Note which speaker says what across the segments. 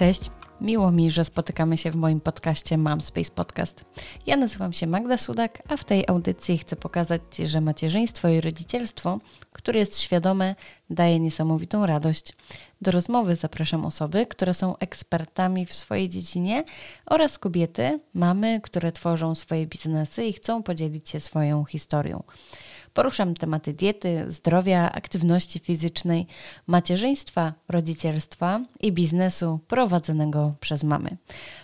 Speaker 1: Cześć, miło mi, że spotykamy się w moim podcaście Mam Space Podcast. Ja nazywam się Magda Sudak, a w tej audycji chcę pokazać Ci, że macierzyństwo i rodzicielstwo, które jest świadome, daje niesamowitą radość. Do rozmowy zapraszam osoby, które są ekspertami w swojej dziedzinie oraz kobiety, mamy, które tworzą swoje biznesy i chcą podzielić się swoją historią. Poruszam tematy diety, zdrowia, aktywności fizycznej, macierzyństwa, rodzicielstwa i biznesu prowadzonego przez mamy.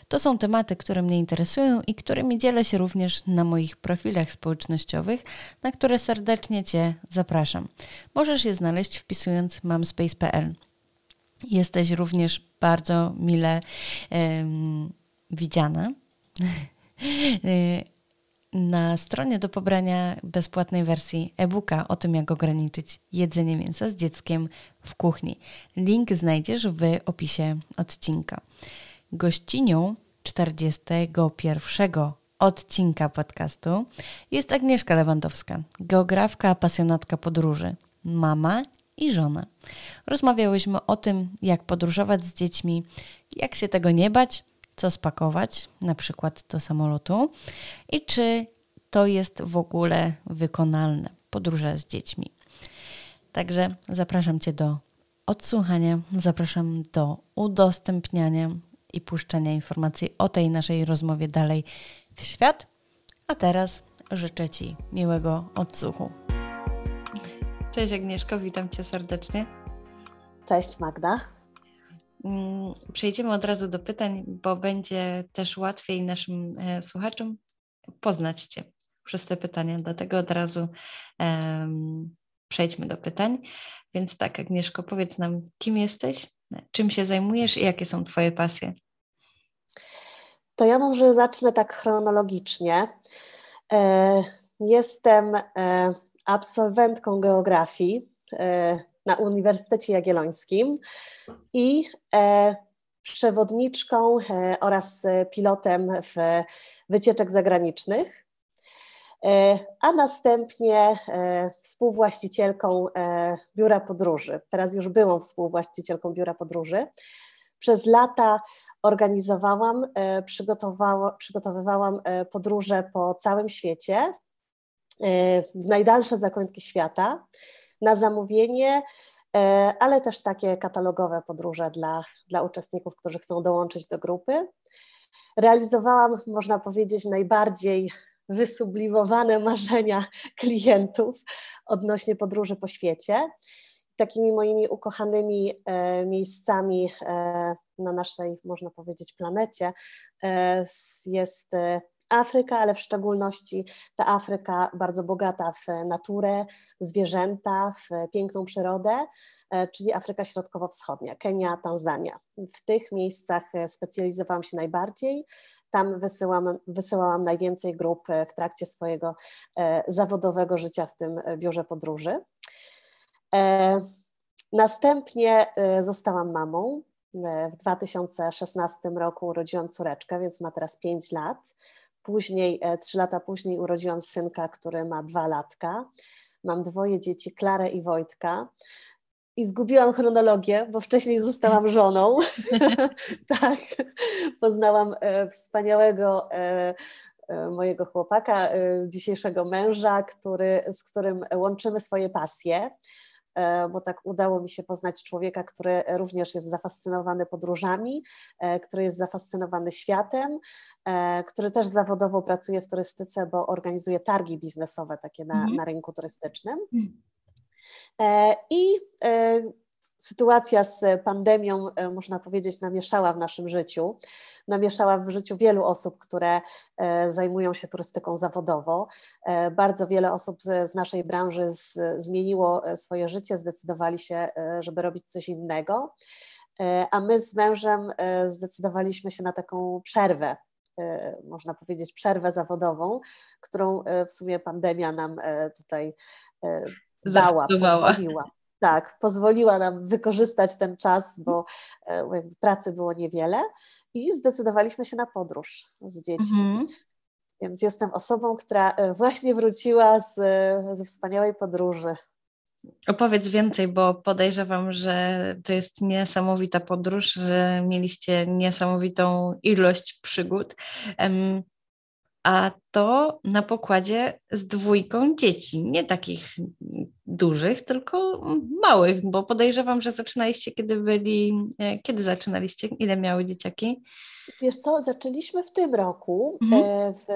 Speaker 1: To są tematy, które mnie interesują i którymi dzielę się również na moich profilach społecznościowych, na które serdecznie Cię zapraszam. Możesz je znaleźć wpisując mamspace.pl. Jesteś również bardzo mile um, widziana. na stronie do pobrania bezpłatnej wersji e-booka o tym, jak ograniczyć jedzenie mięsa z dzieckiem w kuchni. Link znajdziesz w opisie odcinka. Gościnią 41 odcinka podcastu jest Agnieszka Lewandowska, geografka, pasjonatka podróży, mama i żona. Rozmawiałyśmy o tym, jak podróżować z dziećmi, jak się tego nie bać, co spakować, na przykład do samolotu, i czy to jest w ogóle wykonalne podróże z dziećmi. Także zapraszam Cię do odsłuchania, zapraszam do udostępniania i puszczania informacji o tej naszej rozmowie dalej w świat. A teraz życzę Ci miłego odsłuchu. Cześć Agnieszko, witam Cię serdecznie.
Speaker 2: Cześć Magda.
Speaker 1: Mm, przejdziemy od razu do pytań, bo będzie też łatwiej naszym e, słuchaczom poznać Cię przez te pytania, dlatego od razu um, przejdźmy do pytań. Więc tak, Agnieszko, powiedz nam, kim jesteś, czym się zajmujesz i jakie są Twoje pasje?
Speaker 2: To ja może zacznę tak chronologicznie. E, jestem e, absolwentką geografii na Uniwersytecie Jagiellońskim i e, przewodniczką e, oraz pilotem w wycieczek zagranicznych, e, a następnie współwłaścicielką biura podróży. Teraz już byłam współwłaścicielką biura podróży. Przez lata organizowałam, przygotowywałam podróże po całym świecie, w najdalsze zakątki świata na zamówienie, e, ale też takie katalogowe podróże dla, dla uczestników, którzy chcą dołączyć do grupy. Realizowałam, można powiedzieć, najbardziej wysublimowane marzenia klientów odnośnie podróży po świecie. Takimi moimi ukochanymi e, miejscami e, na naszej, można powiedzieć, planecie jest Afryka, ale w szczególności ta Afryka bardzo bogata w naturę, zwierzęta, w piękną przyrodę, e, czyli Afryka Środkowo-Wschodnia, Kenia, Tanzania. W tych miejscach e, specjalizowałam się najbardziej. Tam wysyłam, wysyłałam najwięcej grup e, w trakcie swojego zawodowego życia w tym biurze podróży. Następnie zostałam mamą. W 2016 roku urodziłam córeczkę, więc ma teraz 5 lat. Później, e, trzy lata później urodziłam synka, który ma dwa latka. Mam dwoje dzieci, Klarę i Wojtka. I zgubiłam chronologię, bo wcześniej zostałam żoną. tak, poznałam e, wspaniałego e, mojego chłopaka, dzisiejszego męża, który, z którym łączymy swoje pasje. E, bo tak udało mi się poznać człowieka, który również jest zafascynowany podróżami, e, który jest zafascynowany światem, e, który też zawodowo pracuje w turystyce, bo organizuje targi biznesowe takie na, mhm. na rynku turystycznym. Mhm. I sytuacja z pandemią, e, można powiedzieć, namieszała w naszym życiu. Namieszała w życiu wielu osób, które e, zajmują się turystyką zawodowo. E, bardzo wiele osób z naszej branży zmieniło swoje życie, zdecydowali się, żeby robić coś innego. A my z mężem zdecydowaliśmy się na taką przerwę można powiedzieć, przerwę zawodową, którą w sumie pandemia nam tutaj dała, pozwoliła tak, pozwoliła nam wykorzystać ten czas, bo e, pracy było niewiele i zdecydowaliśmy się na podróż z dziećmi. Mhm. Więc jestem osobą, która e, właśnie wróciła z, ze wspaniałej podróży.
Speaker 3: Opowiedz więcej, bo podejrzewam, że to jest niesamowita podróż, że mieliście niesamowitą ilość przygód. A to na pokładzie z dwójką dzieci, nie takich dużych, tylko małych, bo podejrzewam, że zaczynaliście, kiedy byli, e, kiedy zaczynaliście, ile miały dzieciaki?
Speaker 2: Wiesz co, zaczęliśmy w tym roku, mhm. E, w,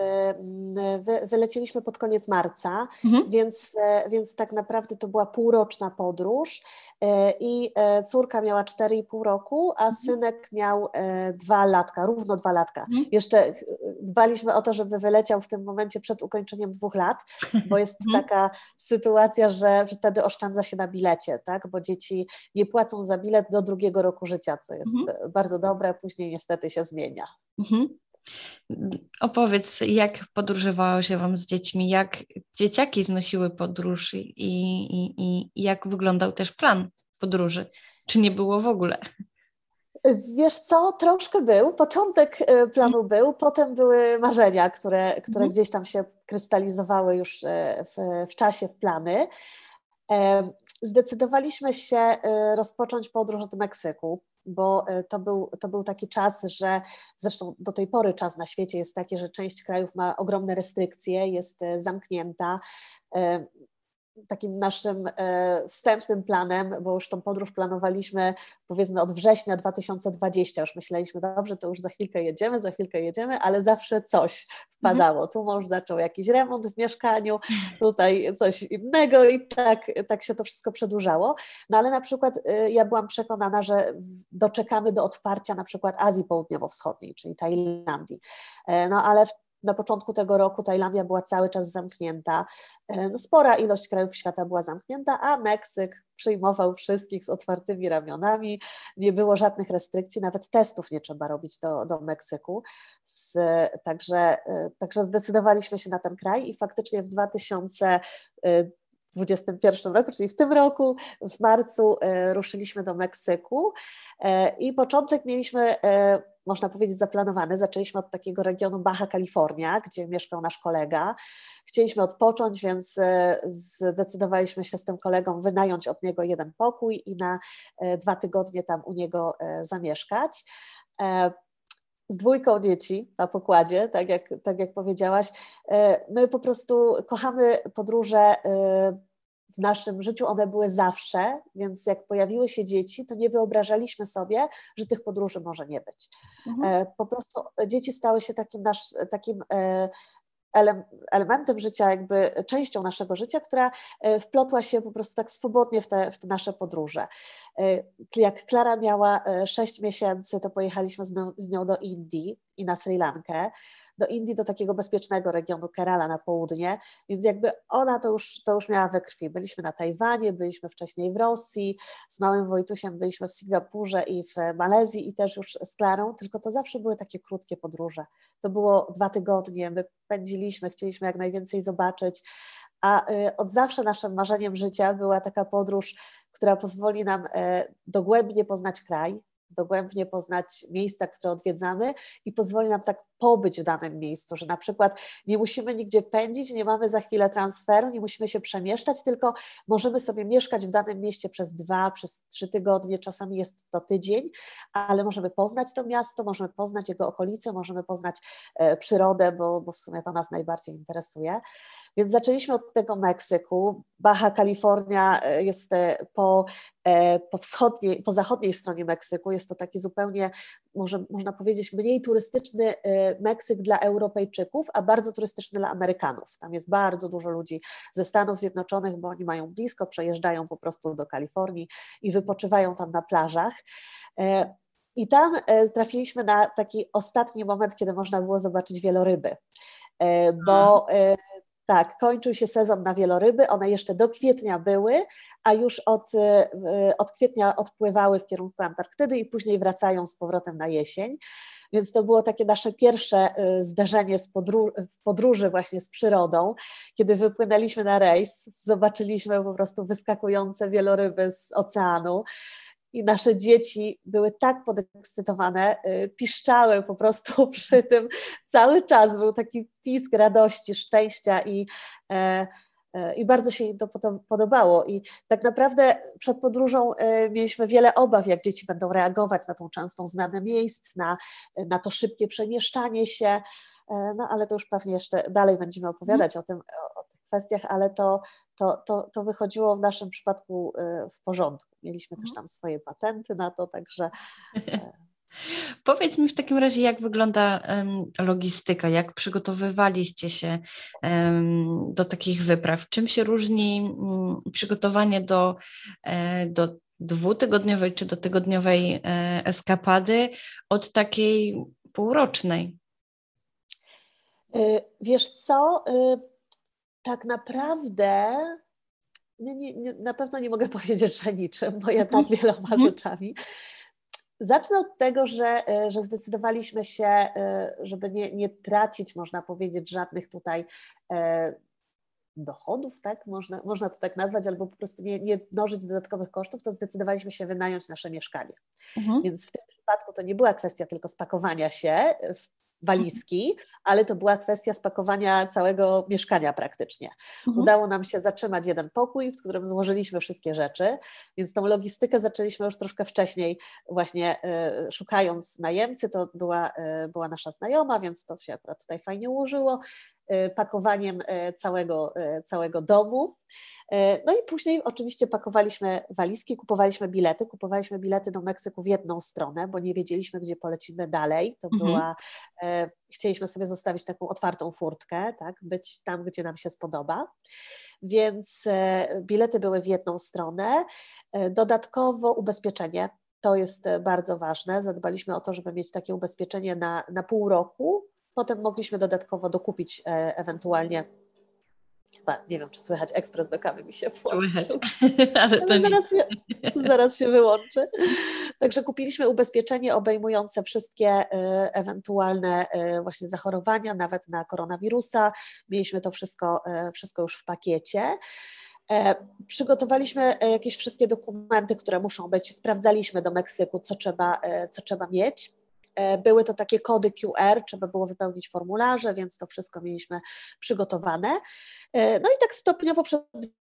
Speaker 2: wy, wylecieliśmy pod koniec marca, mhm. więc, e, więc tak naprawdę to była półroczna podróż e, i córka miała 4,5 roku, a mhm. synek miał dwa latka, równo dwa latka. Mhm. Jeszcze dbaliśmy o to, żeby wyleciał w tym momencie przed ukończeniem dwóch lat, bo jest mhm. taka sytuacja, że wtedy oszczędza się na bilecie, tak? bo dzieci nie płacą za bilet do drugiego roku życia, co jest mhm. bardzo dobre, później niestety się zmienia zmienia. Mhm.
Speaker 3: Opowiedz, jak podróżowało się Wam z dziećmi, jak dzieciaki znosiły podróż i, i, i jak wyglądał też plan podróży? Czy nie było w ogóle?
Speaker 2: Wiesz co, troszkę był. Początek e, planu był, potem były marzenia, które, które mhm. gdzieś tam się krystalizowały już e, w, w czasie, w plany. E, zdecydowaliśmy się rozpocząć podróż od Meksyku bo e, to był, to był taki czas, że zresztą do tej pory czas na świecie jest taki, że część krajów ma ogromne restrykcje, jest e, zamknięta. Takim naszym e, wstępnym planem, bo już tą podróż planowaliśmy powiedzmy od września 2020, już myśleliśmy, dobrze, to już za chwilkę jedziemy, za chwilkę jedziemy, ale zawsze coś wpadało. Tu mąż zaczął jakiś remont w mieszkaniu, tutaj coś innego i tak, tak się to wszystko przedłużało. No ale na przykład e, ja byłam przekonana, że doczekamy do otwarcia na przykład Azji Południowo-Wschodniej, czyli Tajlandii. E, no ale w na początku tego roku Tajlandia była cały czas zamknięta. E, spora ilość krajów świata była zamknięta, a Meksyk przyjmował wszystkich z otwartymi ramionami. Nie było żadnych restrykcji, nawet testów nie trzeba robić do, do Meksyku. Z, także, e, także zdecydowaliśmy się na ten kraj i faktycznie w 2000 2021 roku, czyli w tym roku, w marcu e, ruszyliśmy do Meksyku i początek mieliśmy można powiedzieć, zaplanowane. Zaczęliśmy od takiego regionu Baja California, gdzie mieszkał nasz kolega. Chcieliśmy odpocząć, więc e, zdecydowaliśmy się z tym kolegą wynająć od niego jeden pokój i na e, dwa tygodnie tam u niego e, zamieszkać z dwójką dzieci na pokładzie, tak jak, tak jak powiedziałaś. My po prostu kochamy podróże w naszym życiu one były zawsze, więc jak pojawiły się dzieci, to nie wyobrażaliśmy sobie, że tych podróży może nie być. Mhm. E, po prostu dzieci stały się takim, nasz, takim e, elementem życia, jakby częścią naszego życia, która e, wplotła się po prostu tak swobodnie w te, w te nasze podróże. Jak Klara miała 6 miesięcy, to pojechaliśmy z nią, z nią do Indii i na Sri Lankę do Indii, do takiego bezpiecznego regionu Kerala na południe, więc jakby ona to już, to już miała we krwi. Byliśmy na Tajwanie, byliśmy wcześniej w Rosji, z małym Wojtusiem byliśmy w Singapurze i w Malezji i też już z Klarą, tylko to zawsze były takie krótkie podróże. To było dwa tygodnie, my pędziliśmy, chcieliśmy jak najwięcej zobaczyć, a y, od zawsze naszym marzeniem życia była taka podróż, która pozwoli nam e, dogłębnie poznać kraj, dogłębnie poznać miejsca, które odwiedzamy i pozwoli nam tak pobyć w danym miejscu, że na przykład nie musimy nigdzie pędzić, nie mamy za chwilę transferu, nie musimy się przemieszczać, tylko możemy sobie mieszkać w danym mieście przez dwa, przez trzy tygodnie, czasami jest to tydzień, ale możemy poznać to miasto, możemy poznać jego okolice, możemy poznać e, przyrodę, bo, bo w sumie to nas najbardziej interesuje. Więc zaczęliśmy od tego Meksyku. Baja Kalifornia e, jest e, po, po wschodniej, po zachodniej stronie Meksyku. Jest to taki zupełnie, może, można powiedzieć, mniej turystyczny Meksyk dla Europejczyków, a bardzo turystyczny dla Amerykanów. Tam jest bardzo dużo ludzi ze Stanów Zjednoczonych, bo oni mają blisko, przejeżdżają po prostu do Kalifornii i wypoczywają tam na plażach. E, I tam e, trafiliśmy na taki ostatni moment, kiedy można było zobaczyć wieloryby, e, bo tak, kończył się sezon na wieloryby, one jeszcze do kwietnia były, a już od, od kwietnia odpływały w kierunku Antarktydy i później wracają z powrotem na jesień. Więc to było takie nasze pierwsze y, zdarzenie z podróży, podróży właśnie z przyrodą, kiedy wypłynęliśmy na rejs, zobaczyliśmy po prostu wyskakujące wieloryby z oceanu i nasze dzieci były tak podekscytowane, y, piszczały po prostu przy tym cały czas. Był taki pisk radości, szczęścia i e, i bardzo się im to podobało. I tak naprawdę przed podróżą mieliśmy wiele obaw, jak dzieci będą reagować na tą częstą zmianę miejsc, na, na to szybkie przemieszczanie się. No ale to już pewnie jeszcze dalej będziemy opowiadać mm. o tym, kwestiach, ale to, to, to, to wychodziło w naszym przypadku w porządku. Mieliśmy mm. też tam swoje patenty na to, także
Speaker 3: Powiedz mi w takim razie, jak wygląda logistyka, jak przygotowywaliście się do takich wypraw? Czym się różni um, przygotowanie do, e, do dwutygodniowej czy do tygodniowej e, eskapady od takiej półrocznej?
Speaker 2: E, wiesz co, e, tak naprawdę nie, nie, nie, na pewno nie mogę powiedzieć, że niczym, bo ja tak wieloma mhm. rzeczami. Zacznę od tego, że, e, że zdecydowaliśmy się, e, żeby nie, nie tracić, można powiedzieć, żadnych tutaj e, dochodów, tak? Można, można to tak nazwać, albo po prostu nie, nie mnożyć dodatkowych kosztów, to zdecydowaliśmy się wynająć nasze mieszkanie. Mhm. Więc w tym przypadku to nie była kwestia tylko spakowania się w walizki, ale to była kwestia spakowania całego mieszkania praktycznie. Mhm. Udało nam się zatrzymać jeden pokój, w którym złożyliśmy wszystkie rzeczy, więc tą logistykę zaczęliśmy już troszkę wcześniej, właśnie y, szukając najemcy, to była, y, była nasza znajoma, więc to się akurat tutaj fajnie ułożyło. Y, pakowaniem y, całego, y, całego domu. No i później oczywiście pakowaliśmy walizki, kupowaliśmy bilety. Kupowaliśmy bilety do Meksyku w jedną stronę, bo nie wiedzieliśmy, gdzie polecimy dalej. To mhm. była, chcieliśmy sobie zostawić taką otwartą furtkę, tak, być tam, gdzie nam się spodoba. Więc bilety były w jedną stronę. Dodatkowo ubezpieczenie to jest bardzo ważne. Zadbaliśmy o to, żeby mieć takie ubezpieczenie na, na pół roku, Potem mogliśmy dodatkowo dokupić e, ewentualnie Chyba, nie wiem, czy słychać ekspres do kawy mi się włączył, ale, ale zaraz, się, zaraz się wyłączy. Także kupiliśmy ubezpieczenie obejmujące wszystkie e, ewentualne e, właśnie zachorowania, nawet na koronawirusa. Mieliśmy to wszystko, wszystko już w pakiecie. Przygotowaliśmy jakieś wszystkie dokumenty, które muszą być, sprawdzaliśmy do Meksyku, co trzeba, co trzeba mieć. E, były to takie kody QR, trzeba było wypełnić formularze, więc to wszystko mieliśmy przygotowane. E, no i tak stopniowo przed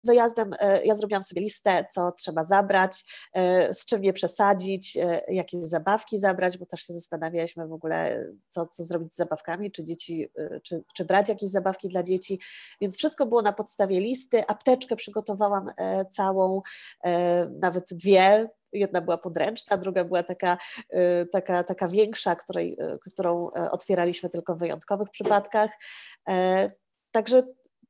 Speaker 2: wyjazdem e, ja zrobiłam sobie listę, co trzeba zabrać, z czym nie przesadzić, jakie zabawki zabrać, bo też się zastanawialiśmy w ogóle, co, co zrobić z zabawkami, czy dzieci, czy, czy brać jakieś zabawki dla dzieci, więc wszystko było na podstawie listy, apteczkę przygotowałam całą, nawet dwie, Jedna była podręczna, druga była taka, y, taka, taka większa, której, y, którą e, otwieraliśmy tylko w wyjątkowych przypadkach. E, także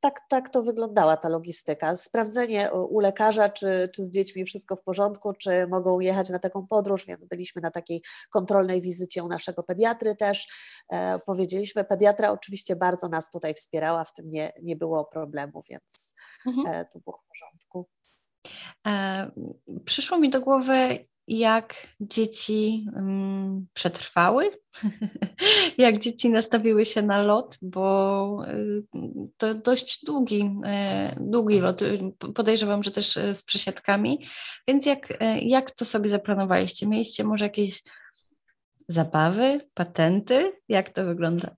Speaker 2: tak, tak to wyglądała ta logistyka. Sprawdzenie u lekarza, czy, czy z dziećmi wszystko w porządku, czy mogą jechać na taką podróż, więc byliśmy na takiej kontrolnej wizycie u naszego pediatry też. E, powiedzieliśmy, pediatra oczywiście bardzo nas tutaj wspierała, w tym nie, nie było problemu, więc mhm. e, to było w porządku.
Speaker 3: E, przyszło mi do głowy, jak dzieci przetrwały, jak dzieci nastawiły się na lot, bo to dość długi, długi lot, podejrzewam, że też y, z przesiadkami, więc jak, jak to sobie zaplanowaliście? Mieliście może jakieś zabawy, patenty? Jak to wygląda?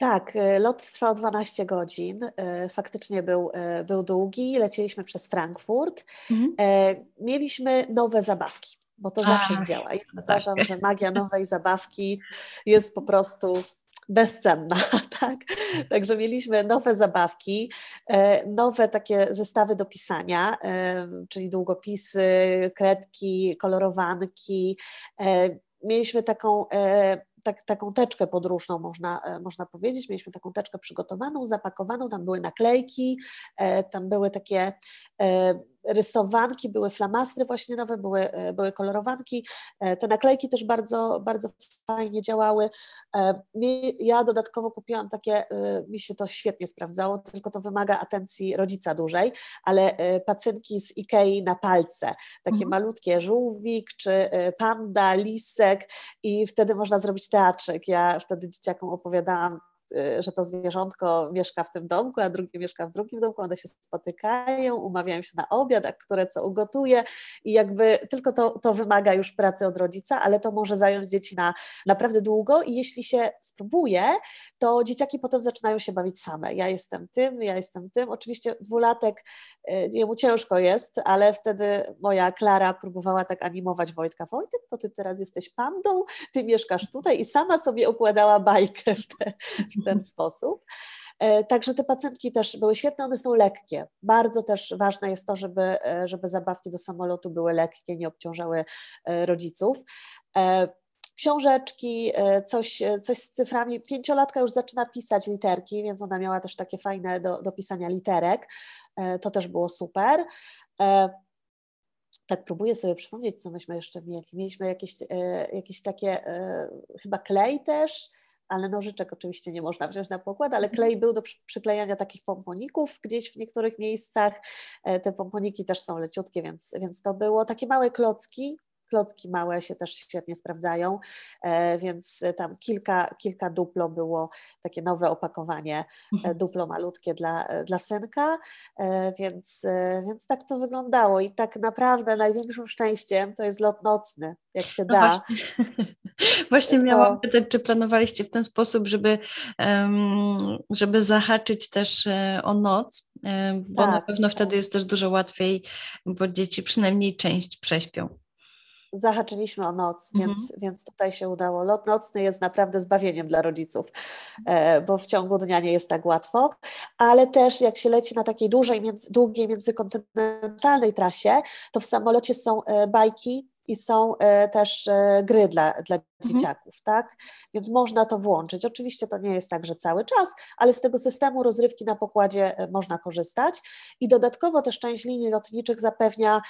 Speaker 2: Tak, y, lot trwał 12 godzin. Y, faktycznie był, y, był długi. Lecieliśmy przez Frankfurt. Mhm. Mieliśmy nowe zabawki, bo to A, zawsze działa. Ja no uważam, tak. że magia nowej zabawki jest po prostu bezcenna, tak? Także mieliśmy nowe zabawki, nowe takie zestawy do pisania, czyli długopisy, kredki, kolorowanki. Mieliśmy taką tak, taką teczkę podróżną, można, e, można powiedzieć. Mieliśmy taką teczkę przygotowaną, zapakowaną, tam były naklejki, e, tam były takie e, rysowanki, były flamastry właśnie nowe, były, były kolorowanki. Te naklejki też bardzo, bardzo fajnie działały. Ja dodatkowo kupiłam takie, mi się to świetnie sprawdzało, tylko to wymaga atencji rodzica dłużej, ale pacynki z Ikei na palce, takie mhm. malutkie, żółwik czy panda, lisek i wtedy można zrobić teatrzyk. Ja wtedy dzieciakom opowiadałam że to zwierzątko mieszka w tym domku, a drugie mieszka w drugim domku, one się spotykają, umawiają się na obiad, a które co ugotuje i jakby tylko to, to wymaga już pracy od rodzica, ale to może zająć dzieci na naprawdę długo i jeśli się spróbuje, to dzieciaki potem zaczynają się bawić same. Ja jestem tym, ja jestem tym. Oczywiście dwulatek, jemu ciężko jest, ale wtedy moja Klara próbowała tak animować Wojtka. Wojtek, to ty teraz jesteś pandą, ty mieszkasz tutaj i sama sobie układała bajkę w, te, w ten sposób. E, także te pacjentki też były świetne, one są lekkie. Bardzo też ważne jest to, żeby, e, żeby zabawki do samolotu były lekkie, nie obciążały e, rodziców książeczki, coś, coś z cyframi. Pięciolatka już zaczyna pisać literki, więc ona miała też takie fajne do, do pisania literek. To też było super. Tak próbuję sobie przypomnieć, co myśmy jeszcze mieli. Mieliśmy jakieś, jakieś takie, chyba klej też, ale nożyczek oczywiście nie można wziąć na pokład, ale klej był do przyklejania takich pomponików gdzieś w niektórych miejscach. E, te pomponiki też są leciutkie, więc, więc to było takie małe klocki, klocki małe się też świetnie sprawdzają, e, więc tam kilka, kilka duplo było takie nowe opakowanie, e, mhm. duplo malutkie dla, dla synka, więc, więc tak to wyglądało i tak naprawdę największym szczęściem to jest lot nocny, jak się no da.
Speaker 3: Właśnie. Właśnie miałam pytać, czy planowaliście w ten sposób, żeby, żeby zahaczyć też e, o noc, e, bo tak, na pewno tak. wtedy jest też dużo łatwiej, bo dzieci przynajmniej część prześpią.
Speaker 2: Zahaczyliśmy o noc, mhm. więc, więc tutaj się udało. Lot nocny jest naprawdę zbawieniem dla rodziców, e, bo w ciągu dnia nie jest tak łatwo, ale też jak się leci na takiej dużej, długiej międzykontynentalnej trasie, to w samolocie są bajki i są e, też e, gry dla, dla mhm. dzieciaków, tak? Więc można to włączyć. Oczywiście to nie jest tak, że cały czas, ale z tego systemu rozrywki na pokładzie e, można korzystać i dodatkowo też część linii lotniczych zapewnia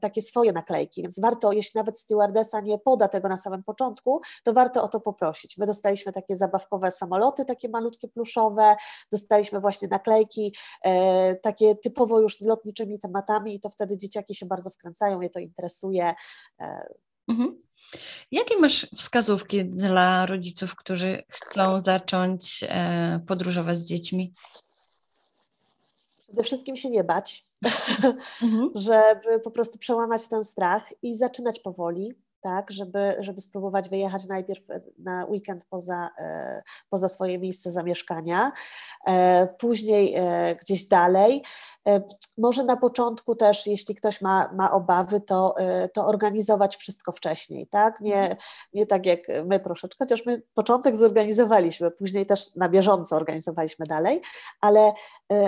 Speaker 2: takie swoje naklejki, więc warto, jeśli nawet stewardesa nie poda tego na samym początku, to warto o to poprosić. My dostaliśmy takie zabawkowe samoloty, takie malutkie pluszowe, dostaliśmy właśnie naklejki, takie typowo już z lotniczymi tematami i to wtedy dzieciaki się bardzo wkręcają, je to interesuje,
Speaker 3: mhm. Jakie masz wskazówki dla rodziców, którzy chcą zacząć e, podróżować z dziećmi?
Speaker 2: Przede wszystkim się nie bać, mhm. żeby po prostu przełamać ten strach i zaczynać powoli tak, żeby, żeby spróbować wyjechać najpierw na weekend poza, e, poza swoje miejsce zamieszkania, e, później e, gdzieś dalej. Może na początku też, jeśli ktoś ma, ma obawy, to, to organizować wszystko wcześniej, tak? Nie, mhm. nie tak jak my troszeczkę, chociaż my początek zorganizowaliśmy, później też na bieżąco organizowaliśmy dalej, ale,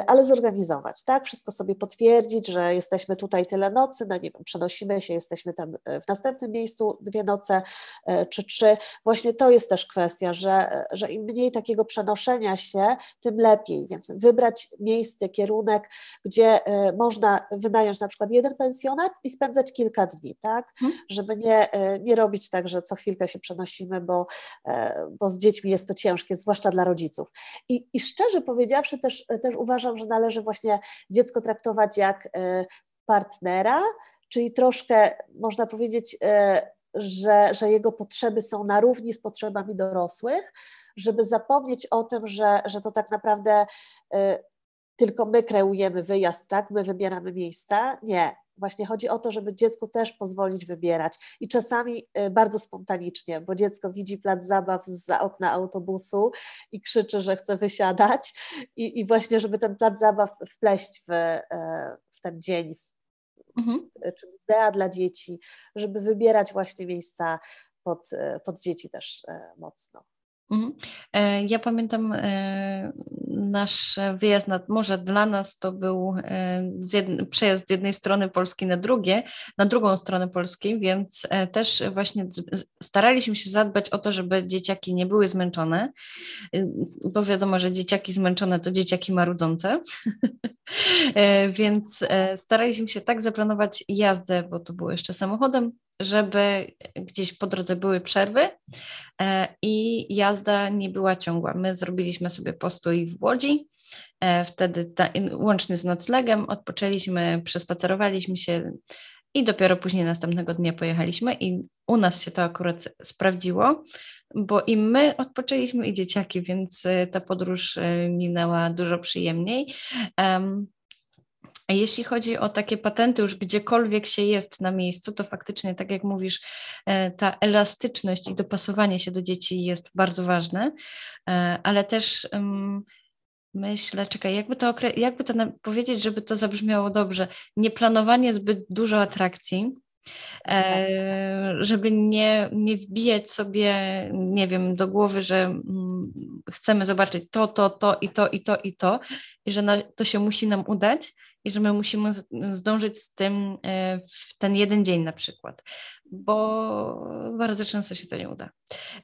Speaker 2: ale zorganizować, tak? Wszystko sobie potwierdzić, że jesteśmy tutaj tyle nocy, no nie wiem, przenosimy się, jesteśmy tam w następnym miejscu, dwie noce e, czy trzy. Właśnie to jest też kwestia, że, że im mniej takiego przenoszenia się, tym lepiej. Więc wybrać miejsce, kierunek, gdzie e, można wynająć na przykład jeden pensjonat i spędzać kilka dni, tak? Hmm. Żeby nie, e, nie robić tak, że co chwilkę się przenosimy, bo, bo z dziećmi jest to ciężkie, zwłaszcza dla rodziców. I, i szczerze powiedziawszy, też, też uważam, że należy właśnie dziecko traktować jak partnera, czyli troszkę można powiedzieć, że, że jego potrzeby są na równi z potrzebami dorosłych, żeby zapomnieć o tym, że, że to tak naprawdę y, tylko my kreujemy wyjazd, tak? My wybieramy miejsca. Nie. Właśnie chodzi o to, żeby dziecku też pozwolić wybierać i czasami y, bardzo spontanicznie, bo dziecko widzi plac zabaw za okna autobusu i krzyczy, że chce wysiadać, i, i właśnie, żeby ten plac zabaw wpleść w, y, w ten dzień, mhm. czy muzea dla dzieci, żeby wybierać właśnie miejsca pod, pod dzieci też e, mocno.
Speaker 3: Mhm. E, ja pamiętam e, nasz wyjazd nad morze. Dla nas to był z przejazd z jednej strony Polski na drugie, na drugą stronę Polski, więc też właśnie staraliśmy się zadbać o to, żeby dzieciaki nie były zmęczone, bo wiadomo, że dzieciaki zmęczone to dzieciaki marudzące, więc staraliśmy się tak zaplanować jazdę, bo to było jeszcze samochodem, żeby gdzieś po drodze były przerwy e, i jazda nie była ciągła. My zrobiliśmy sobie postój w Łodzi, e, wtedy ta, łącznie z noclegiem odpoczęliśmy, przespacerowaliśmy się i dopiero później następnego dnia pojechaliśmy i u nas się to akurat sprawdziło, bo i my odpoczęliśmy i dzieciaki, więc y, ta podróż minęła dużo przyjemniej. A jeśli chodzi o takie patenty, już gdziekolwiek się jest na miejscu, to faktycznie, tak jak mówisz, e, ta elastyczność i dopasowanie się do dzieci jest bardzo ważne, e, ale też myślę, czekaj, jakby to, jakby to powiedzieć, żeby to zabrzmiało dobrze, nie planowanie zbyt dużo atrakcji, e, tak. żeby nie, nie wbijać sobie, nie wiem, do głowy, że mm, chcemy zobaczyć to, to, to i to i to i to i że to się musi nam udać i że my musimy zdążyć z tym e, w ten jeden dzień na przykład, bo bardzo często się to nie uda.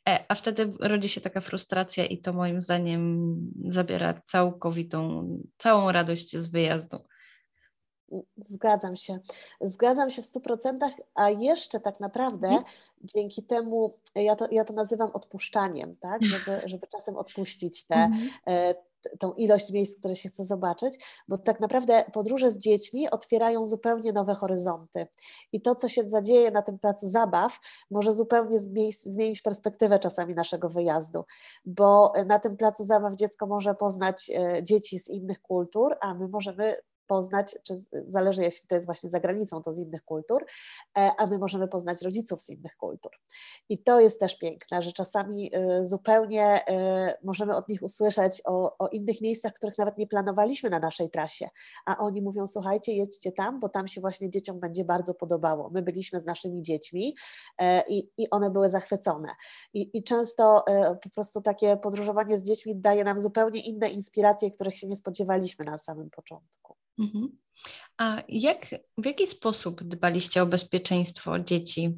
Speaker 3: E, a wtedy rodzi się taka frustracja i to moim zdaniem zabiera całkowitą, całą radość z wyjazdu.
Speaker 2: Zgadzam się. Zgadzam się w stu procentach, a jeszcze tak naprawdę mhm. dzięki temu, ja to, ja to nazywam odpuszczaniem, tak? żeby, żeby czasem odpuścić te, mhm. Tą ilość miejsc, które się chce zobaczyć, bo tak naprawdę podróże z dziećmi otwierają zupełnie nowe horyzonty. I to, co się zadzieje na tym placu zabaw, może zupełnie zmienić perspektywę czasami naszego wyjazdu, bo na tym placu zabaw dziecko może poznać e, dzieci z innych kultur, a my możemy poznać, czy zależy, jeśli to jest właśnie za granicą, to z innych kultur, e, a my możemy poznać rodziców z innych kultur. I to jest też piękne, że czasami e, zupełnie e, możemy od nich usłyszeć o, o innych miejscach, których nawet nie planowaliśmy na naszej trasie, a oni mówią: Słuchajcie, jedźcie tam, bo tam się właśnie dzieciom będzie bardzo podobało. My byliśmy z naszymi dziećmi i, i one były zachwycone. I, I często po prostu takie podróżowanie z dziećmi daje nam zupełnie inne inspiracje, których się nie spodziewaliśmy na samym początku. Mhm.
Speaker 3: A jak, w jaki sposób dbaliście o bezpieczeństwo dzieci?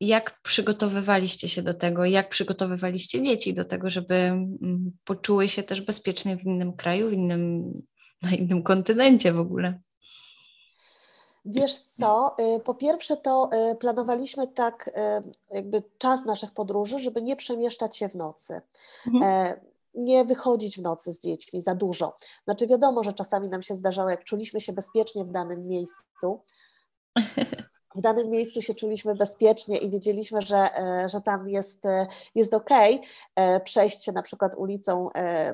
Speaker 3: Jak przygotowywaliście się do tego? Jak przygotowywaliście dzieci do tego, żeby mm, poczuły się też bezpiecznie w innym kraju, w innym, na innym kontynencie w ogóle?
Speaker 2: Wiesz co, y, po pierwsze to y, planowaliśmy tak y, jakby czas naszych podróży, żeby nie przemieszczać się w nocy. Mhm. Nie wychodzić w nocy z dziećmi za dużo. Znaczy wiadomo, że czasami nam się zdarzało, jak czuliśmy się bezpiecznie w danym miejscu, w danym miejscu się czuliśmy bezpiecznie i wiedzieliśmy, że, e, że tam jest, e, jest ok, e, przejść się na przykład ulicą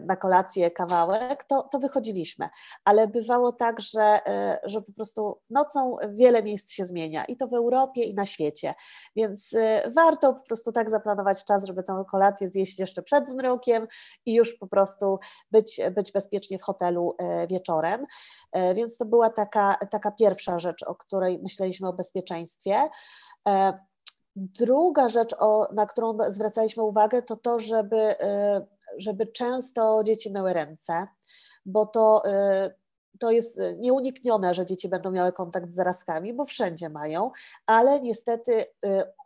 Speaker 2: na kolację kawałek, to, to wychodziliśmy. Ale bywało tak, że, że po prostu nocą wiele miejsc się zmienia i to w Europie i na świecie. Więc warto po prostu tak zaplanować czas, żeby tę kolację zjeść jeszcze przed zmrokiem i już po prostu być, być bezpiecznie w hotelu wieczorem. Więc to była taka, taka pierwsza rzecz, o której myśleliśmy o bezpieczeństwie bezpieczeństwie. E, druga rzecz, na którą zwracaliśmy uwagę, to to, żeby, e, żeby często dzieci myły ręce, bo to e, to jest nieuniknione, że dzieci będą miały kontakt z zarazkami, bo wszędzie mają, ale niestety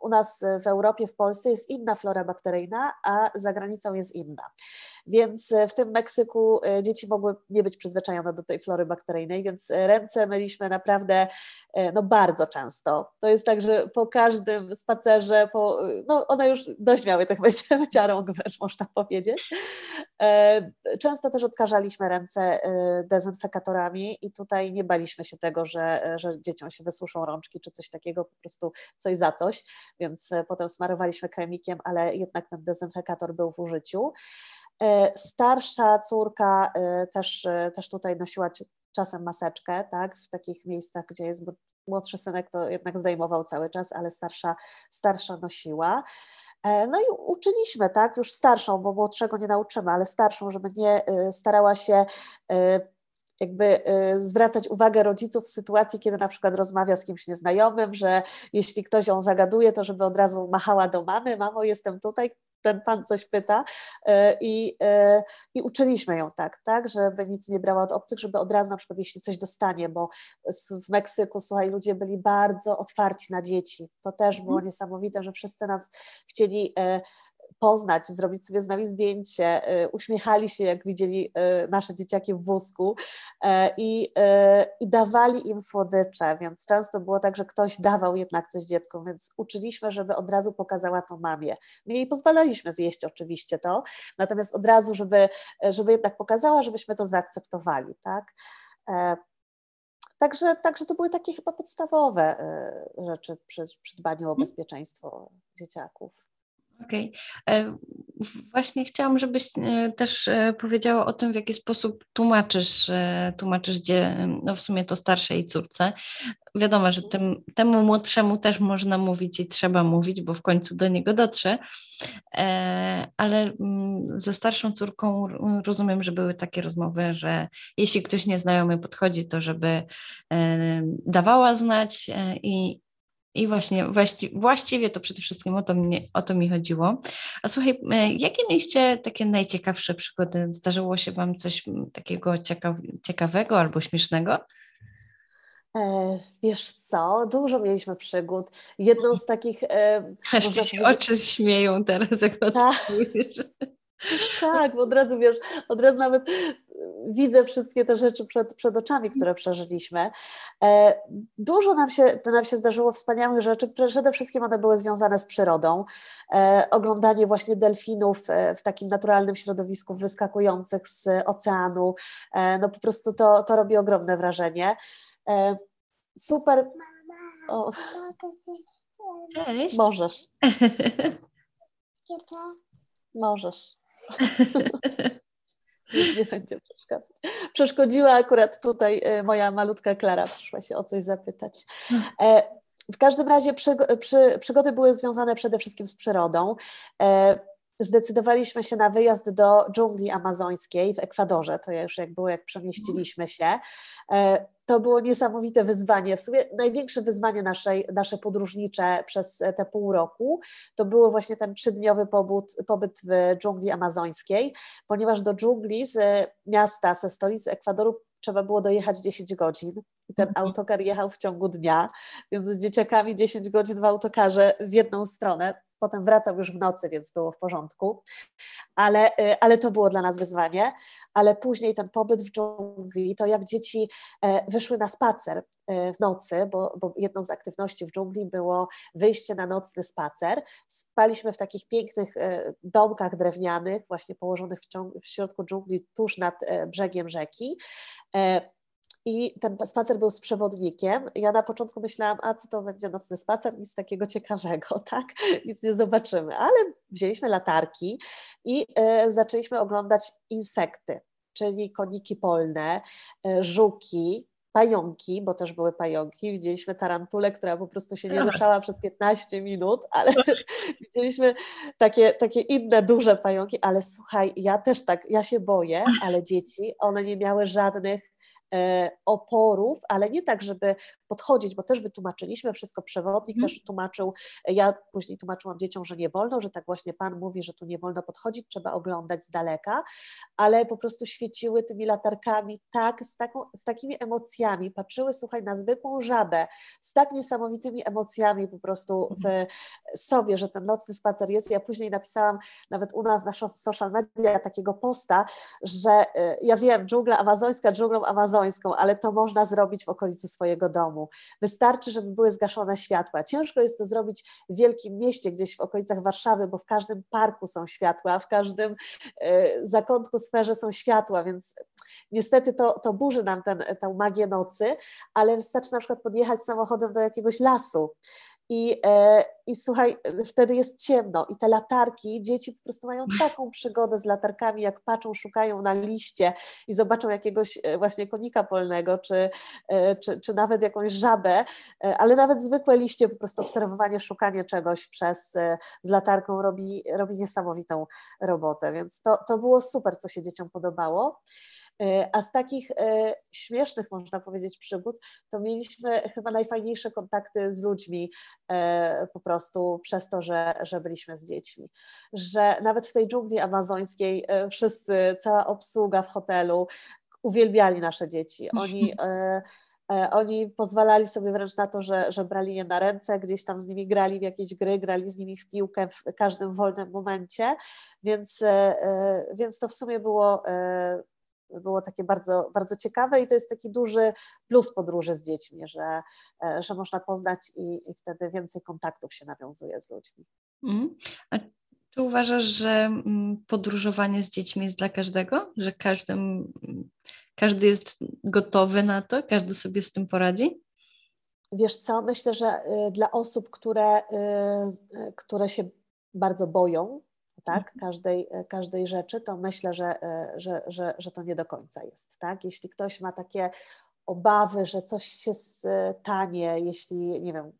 Speaker 2: u nas w Europie, w Polsce jest inna flora bakteryjna, a za granicą jest inna. Więc w tym Meksyku dzieci mogły nie być przyzwyczajone do tej flory bakteryjnej, więc ręce myliśmy naprawdę E, no bardzo często. To jest tak, że po każdym spacerze, po, no one już dość miały tych wyciarąg, wręcz można powiedzieć. E, często też odkażaliśmy ręce e, i tutaj nie baliśmy się tego, że, że dzieciom się wysuszą rączki czy coś takiego, po prostu coś za coś, więc potem smarowaliśmy kremikiem, ale jednak ten dezynfekator był w użyciu. Starsza córka też, też tutaj nosiła czasem maseczkę, tak, w takich miejscach, gdzie jest, bo młodszy synek to jednak zdejmował cały czas, ale starsza, starsza nosiła. E, no i uczyliśmy, tak, już starszą, bo młodszego nie nauczymy, ale starszą, żeby nie starała się jakby y, zwracać uwagę rodziców w sytuacji, kiedy na przykład rozmawia z kimś nieznajomym, że jeśli ktoś ją zagaduje, to żeby od razu machała do mamy, mamo jestem tutaj, ten pan coś pyta e, i, e, i uczyliśmy ją tak, tak, żeby nic nie brała od obcych, żeby od razu na przykład jeśli coś dostanie, bo w Meksyku, słuchaj, ludzie byli bardzo otwarci na dzieci. To też było mhm. niesamowite, że wszyscy nas chcieli poznać, zrobić sobie z nami zdjęcie, y, uśmiechali się, jak widzieli y, nasze dzieciaki w wózku e, i, y, i dawali im słodycze, więc często było tak, że ktoś dawał jednak coś dziecku, więc uczyliśmy, żeby od razu pokazała to mamie. My jej pozwalaliśmy zjeść oczywiście to, natomiast od razu, żeby, żeby jednak pokazała, żebyśmy to zaakceptowali, tak? E, Także, także to były takie chyba podstawowe rzeczy przy, przy dbaniu o mhm. bezpieczeństwo dzieciaków.
Speaker 3: Okej. Okay. Właśnie chciałam, żebyś e, też e, powiedziała o tym, w jaki sposób tłumaczysz, e, tłumaczysz gdzie, no w sumie to starszej córce. Wiadomo, że tym, temu młodszemu też można mówić i trzeba mówić, bo w końcu do niego dotrze, ale mm, ze starszą córką rozumiem, że były takie rozmowy, że jeśli ktoś nieznajomy podchodzi, to żeby dawała znać i, i właśnie, właści, właściwie to przede wszystkim o to, mnie, o to mi chodziło. A słuchaj, jakie mieliście takie najciekawsze przygody? Zdarzyło się Wam coś takiego ciekaw, ciekawego albo śmiesznego?
Speaker 2: E, wiesz co, dużo mieliśmy przygód. Jedną z takich... E,
Speaker 3: Aż się oczy śmieją teraz, jak o tak.
Speaker 2: Bo od razu wiesz, od razu nawet widzę wszystkie te rzeczy przed, przed oczami, które przeżyliśmy. E, dużo nam się, nam się zdarzyło wspaniałych rzeczy. Przede wszystkim one były związane z przyrodą. E, oglądanie właśnie delfinów e, w takim naturalnym środowisku wyskakujących z oceanu. No po prostu to, to robi ogromne wrażenie. Super. O.
Speaker 3: Cześć.
Speaker 2: Możesz. Możesz. Nie będzie przeszkadzać. Przeszkodziła akurat tutaj e, moja malutka Klara, przyszła się o coś zapytać. E, w każdym razie przygody były związane przede wszystkim z przyrodą. E, zdecydowaliśmy się na wyjazd do dżungli amazońskiej w Ekwadorze. To już jak było, jak przemieściliśmy się. To było niesamowite wyzwanie. W sumie największe wyzwanie naszej, nasze podróżnicze przez te pół roku to było właśnie ten trzydniowy pobyt, pobyt w dżungli amazońskiej, ponieważ do dżungli z miasta, ze stolicy Ekwadoru trzeba było dojechać 10 godzin. I ten mhm. autokar jechał w ciągu dnia, więc z dzieciakami 10 godzin w autokarze w jedną stronę potem wracał już w nocy, więc było w porządku, ale, y, ale to było dla nas wyzwanie, ale później ten pobyt w dżungli, to jak dzieci e, wyszły na spacer e, w nocy, bo, bo jedną z aktywności w dżungli było wyjście na nocny spacer, spaliśmy w takich pięknych e, domkach drewnianych, właśnie położonych w, ciągu, w środku dżungli, tuż nad brzegiem rzeki, i ten spacer był z przewodnikiem. Ja na początku myślałam, a co to będzie nocny spacer, nic takiego ciekawego, tak? Nic nie zobaczymy. Ale wzięliśmy latarki i y, zaczęliśmy oglądać insekty, czyli koniki polne, y, żuki, pająki, bo też były pająki. Widzieliśmy tarantulę, która po prostu się nie ruszała przez 15 minut, ale widzieliśmy takie, takie inne duże pająki, ale słuchaj, ja też tak, ja się boję, ale dzieci, one nie miały żadnych oporów, ale nie tak, żeby podchodzić, bo też wytłumaczyliśmy wszystko, przewodnik mm. też tłumaczył, ja później tłumaczyłam dzieciom, że nie wolno, że tak właśnie Pan mówi, że tu nie wolno podchodzić, trzeba oglądać z daleka, ale po prostu świeciły tymi latarkami tak, z, taką, z takimi emocjami, patrzyły, słuchaj, na zwykłą żabę, z tak niesamowitymi emocjami po prostu w mhm. sobie, że ten nocny spacer jest. Ja później napisałam nawet u nas na social media takiego posta, że e, ja wiem, dżungla amazońska, dżunglą amazońską, ale to można zrobić w okolicy swojego domu domu. Wystarczy, żeby były zgaszone światła. Ciężko jest to zrobić w wielkim mieście, gdzieś w okolicach Warszawy, bo w każdym parku są światła, w każdym e, zakątku, sferze są światła, więc niestety to, to burzy nam tę magię nocy, ale wystarczy na przykład podjechać samochodem do jakiegoś lasu i, e, I słuchaj, wtedy jest ciemno i te latarki, dzieci po prostu mają taką przygodę z latarkami, jak patrzą, szukają na liście i zobaczą jakiegoś e, właśnie konika polnego, czy, e, czy, czy nawet jakąś żabę, ale nawet zwykłe liście, po prostu obserwowanie, szukanie czegoś przez, z latarką robi, robi niesamowitą robotę, więc to, to było super, co się dzieciom podobało. E, a z takich e, śmiesznych, można powiedzieć, przygód, to mieliśmy chyba najfajniejsze kontakty z ludźmi e, po prostu przez to, że, że byliśmy z dziećmi. Że nawet w tej dżungli amazońskiej wszyscy, cała obsługa w hotelu uwielbiali nasze dzieci. Oni oni pozwalali sobie wręcz na to, że, że brali je na ręce, gdzieś tam z nimi grali w jakieś gry, grali z nimi w piłkę w każdym wolnym momencie, więc, więc to w sumie było było takie bardzo, bardzo ciekawe i to jest taki duży plus podróży z dziećmi, że, e, że można poznać i, i wtedy więcej kontaktów się nawiązuje z ludźmi. Mm.
Speaker 3: A czy uważasz, że mm, podróżowanie z dziećmi jest dla każdego? Że każdy Każdy jest gotowy na to? Każdy sobie z tym poradzi?
Speaker 2: Wiesz co, myślę, że y, dla osób, które, y, y, które się bardzo boją tak, mhm. każdej, każdej rzeczy, to myślę, że, że, że, że to nie do końca jest. Tak? Jeśli ktoś ma takie obawy, że coś się stanie, jeśli, nie wiem,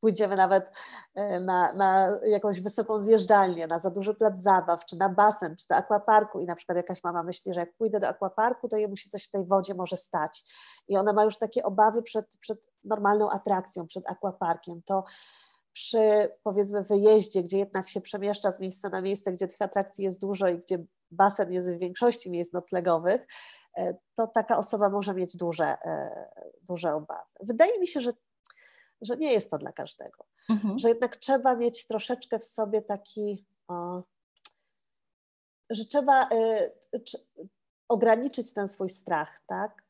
Speaker 2: pójdziemy nawet e, na, na jakąś wysoką zjeżdżalnię, na za duży plac zabaw, czy na basen, czy do akwaparku i na przykład jakaś mama myśli, że jak pójdę do akwaparku, to jemu się coś w tej wodzie może stać. I ona ma już takie obawy przed, przed normalną atrakcją, przed akwaparkiem. To przy powiedzmy wyjeździe, gdzie jednak się przemieszcza z miejsca na miejsce, gdzie tych atrakcji jest dużo i gdzie basen jest w większości miejsc noclegowych, e, to taka osoba może mieć duże, e, duże obawy. Wydaje mi się, że że nie jest to dla każdego. Mhm. Że jednak trzeba mieć troszeczkę w sobie taki, o, że trzeba y, ograniczyć ten swój strach, tak?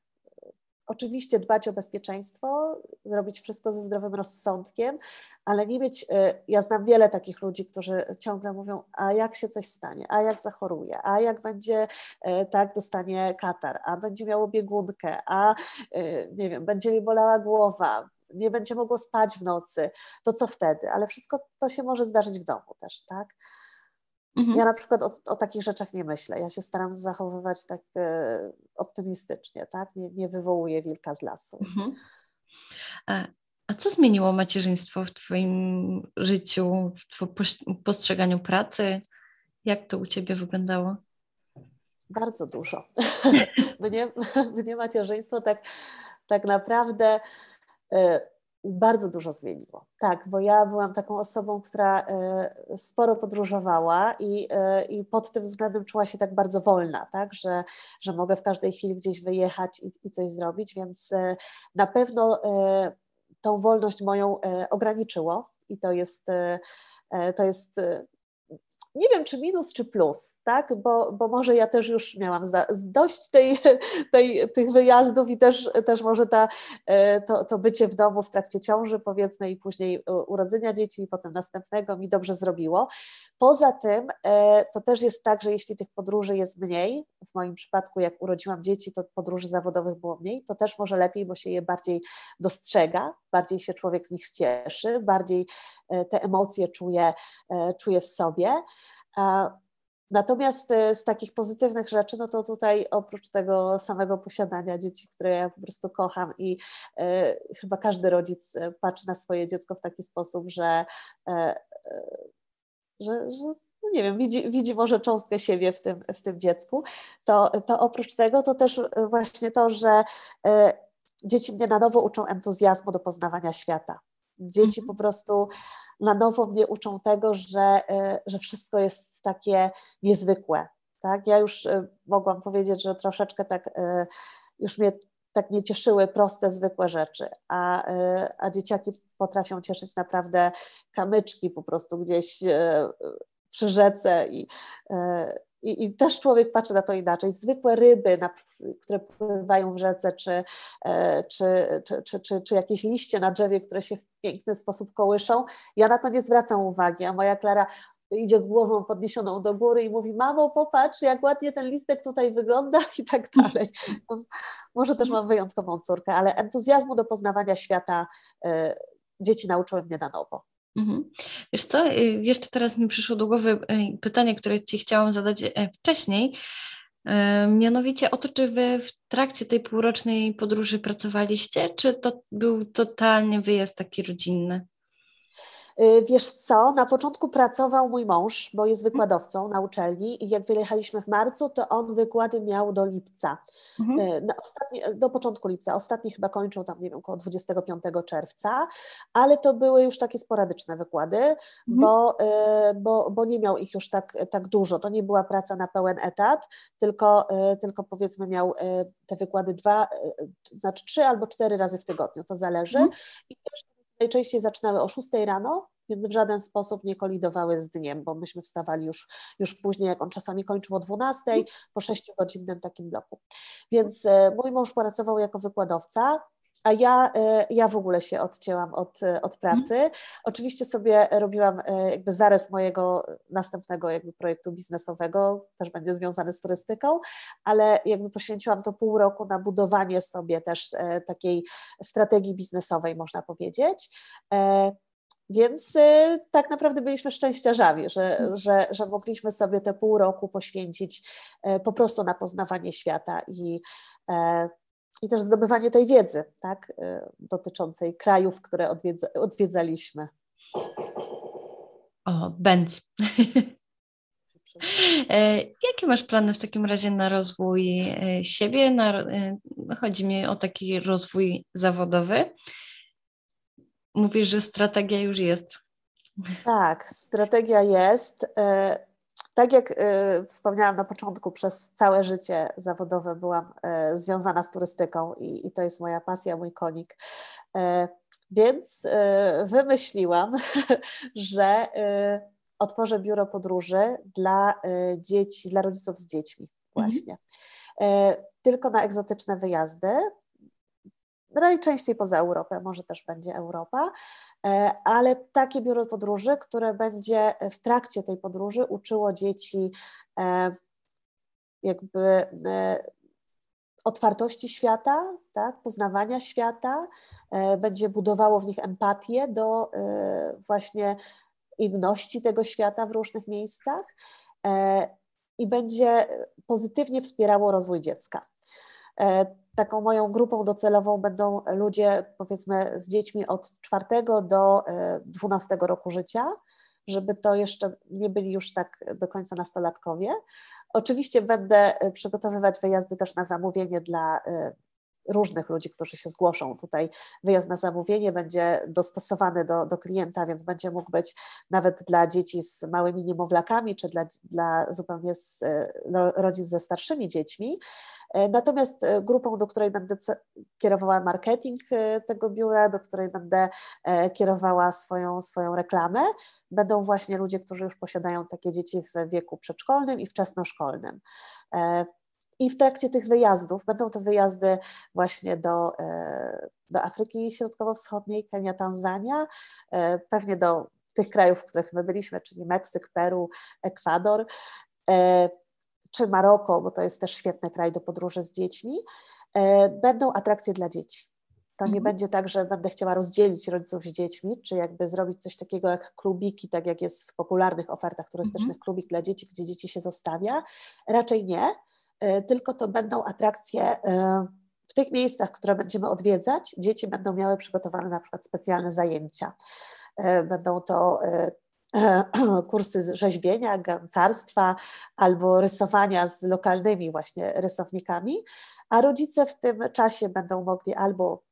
Speaker 2: Oczywiście dbać o bezpieczeństwo, zrobić wszystko ze zdrowym rozsądkiem, ale nie mieć. Y, ja znam wiele takich ludzi, którzy ciągle mówią: A jak się coś stanie, a jak zachoruje, a jak będzie, y, tak, dostanie katar, a będzie miało biegunkę, a y, nie wiem, będzie mi bolała głowa, nie będzie mogło spać w nocy, to co wtedy? Ale wszystko to się może zdarzyć w domu też, tak? Mhm. Ja na przykład o, o, takich rzeczach nie myślę. Ja się staram zachowywać tak e, optymistycznie, tak? Nie, nie wywołuję wilka z lasu. Mhm.
Speaker 3: A, co zmieniło macierzyństwo w Twoim życiu, w Twoim postrzeganiu pracy? Jak to u Ciebie wyglądało?
Speaker 2: Bardzo dużo. mnie, mnie macierzyństwo tak, tak naprawdę E, bardzo dużo zmieniło. Tak, bo ja byłam taką osobą, która e, sporo podróżowała i, e, i pod tym względem czuła się tak bardzo wolna, tak, że, że mogę w każdej chwili gdzieś wyjechać i, i coś zrobić, więc na pewno tą wolność moją ograniczyło i to jest, to jest nie wiem, czy minus, czy plus, tak? Bo, bo może ja też już miałam za, dość tej, tej, tych wyjazdów i też, też może ta, e, to, to bycie w domu w trakcie ciąży, powiedzmy, i później urodzenia dzieci, i potem następnego mi dobrze zrobiło. Poza tym, e, to też jest tak, że jeśli tych podróży jest mniej, w moim przypadku, jak urodziłam dzieci, to podróży zawodowych było mniej, to też może lepiej, bo się je bardziej dostrzega, bardziej się człowiek z nich cieszy, bardziej e, te emocje czuje, czuje w sobie. Natomiast e, z takich pozytywnych rzeczy, no to tutaj oprócz tego samego posiadania dzieci, które ja po prostu kocham i e, chyba każdy rodzic e, patrzy na swoje dziecko w taki sposób, że, że, że no nie wiem, widzi, widzi może cząstkę siebie w tym, w tym dziecku, to, to oprócz tego to też właśnie to, że dzieci mnie na nowo uczą entuzjazmu do poznawania świata. Dzieci po mhm. prostu na nowo mnie uczą tego, że, e, że wszystko jest takie niezwykłe. Tak? Ja już e, mogłam powiedzieć, że troszeczkę tak e, już mnie tak nie cieszyły proste, zwykłe rzeczy, a, a dzieciaki potrafią cieszyć naprawdę kamyczki po prostu gdzieś przy rzece i, i, I, też człowiek patrzy na to inaczej. Zwykłe ryby, na, które pływają w rzece, czy, e, czy, czy, czy, czy, czy jakieś liście na drzewie, które się w piękny sposób kołyszą, ja na to nie zwracam uwagi, a moja Klara idzie z głową podniesioną do góry i mówi: Mamo, popatrz, jak ładnie ten listek tutaj wygląda, i tak dalej. Może też mam wyjątkową córkę, ale entuzjazmu do poznawania świata y, dzieci nauczyły mnie na nowo.
Speaker 3: Mhm. Wiesz co, y, jeszcze teraz mi przyszło do głowy y, pytanie, które Ci chciałam zadać y, wcześniej, mianowicie o to, czy Wy w trakcie tej półrocznej podróży pracowaliście, czy to był totalnie wyjazd taki rodzinny?
Speaker 2: Y, wiesz co, na początku pracował mój mąż, bo jest wykładowcą na uczelni i jak wyjechaliśmy w marcu, to on wykłady miał do lipca, mhm. Y, ostatni, do początku lipca, ostatni chyba kończył tam, nie wiem, około 25 czerwca, ale to były już takie sporadyczne wykłady, mhm. bo, y, bo, bo nie miał ich już tak, tak dużo, to nie była praca na pełen etat, tylko, tylko powiedzmy miał te wykłady dwa, znaczy trzy albo cztery razy w tygodniu, to zależy. Mhm. i też najczęściej zaczynały o 6 rano, więc w żaden sposób nie kolidowały z dniem, bo myśmy wstawali już, już później, jak on czasami kończył o 12, po 6-godzinnym takim bloku. Więc e, mój mąż pracował jako wykładowca, a ja, e, ja w ogóle się odcięłam od, od pracy. Mm. Oczywiście sobie robiłam jakby zarys mojego następnego jakby projektu biznesowego, też będzie związany z turystyką, ale jakby poświęciłam to pół roku na budowanie sobie też takiej strategii biznesowej, można powiedzieć. Więc y, tak naprawdę byliśmy szczęściarzami, że, hmm. że, że mogliśmy sobie te pół roku poświęcić e, po prostu na poznawanie świata i, e, i też zdobywanie tej wiedzy tak, e, dotyczącej krajów, które odwiedza, odwiedzaliśmy.
Speaker 3: O, będz. Jakie masz plany w takim razie na rozwój siebie? Na, chodzi mi o taki rozwój zawodowy. Mówisz, że strategia już jest.
Speaker 2: Tak, strategia jest. E, tak jak e, wspomniałam na początku, przez całe życie zawodowe byłam e, związana z turystyką i, i to jest moja pasja, mój konik. Więc wymyśliłam, że otworzę biuro podróży dla dzieci, dla rodziców z dziećmi mhm. właśnie. Mhm. Tylko na egzotyczne wyjazdy, najczęściej poza Europę, może też będzie Europa, e, ale takie biuro podróży, które będzie w trakcie tej podróży uczyło dzieci e, jakby e, otwartości świata, tak, poznawania świata, będzie budowało w nich empatię do właśnie inności tego świata w różnych miejscach i będzie pozytywnie wspierało rozwój dziecka taką moją grupą docelową będą ludzie, powiedzmy, z dziećmi od czwartego do 12 e, roku życia, żeby to jeszcze nie byli już tak do końca nastolatkowie. Oczywiście będę e, przygotowywać wyjazdy też na zamówienie dla e, różnych ludzi, którzy się zgłoszą. Tutaj wyjazd na zamówienie będzie dostosowany do, do klienta, więc będzie mógł być nawet dla dzieci z małymi niemowlakami, czy dla, dla zupełnie z, no, rodzin ze starszymi dziećmi. E, natomiast e, grupą, do której będę kierowała marketing tego biura, do której będę kierowała swoją, swoją reklamę, będą właśnie ludzie, którzy już posiadają takie dzieci w wieku przedszkolnym i wczesnoszkolnym. I w trakcie tych wyjazdów, będą to wyjazdy właśnie do, do Afryki Środkowo-Wschodniej, Kenia, Tanzania, pewnie do tych krajów, w których my byliśmy, czyli Meksyk, Peru, Ekwador czy Maroko, bo to jest też świetny kraj do podróży z dziećmi, e, będą atrakcje dla dzieci. To nie mhm. będzie tak, że będę chciała rozdzielić rodziców z dziećmi, czy jakby zrobić coś takiego jak klubiki, tak jak jest w popularnych ofertach turystycznych, mhm. klubik dla dzieci, gdzie dzieci się zostawia. Raczej nie, e, tylko to będą atrakcje e, w tych miejscach, które będziemy odwiedzać. Dzieci będą miały przygotowane na przykład specjalne zajęcia. Będą to kursy rzeźbienia, gancarstwa albo rysowania z lokalnymi właśnie rysownikami, a rodzice w tym czasie będą mogli albo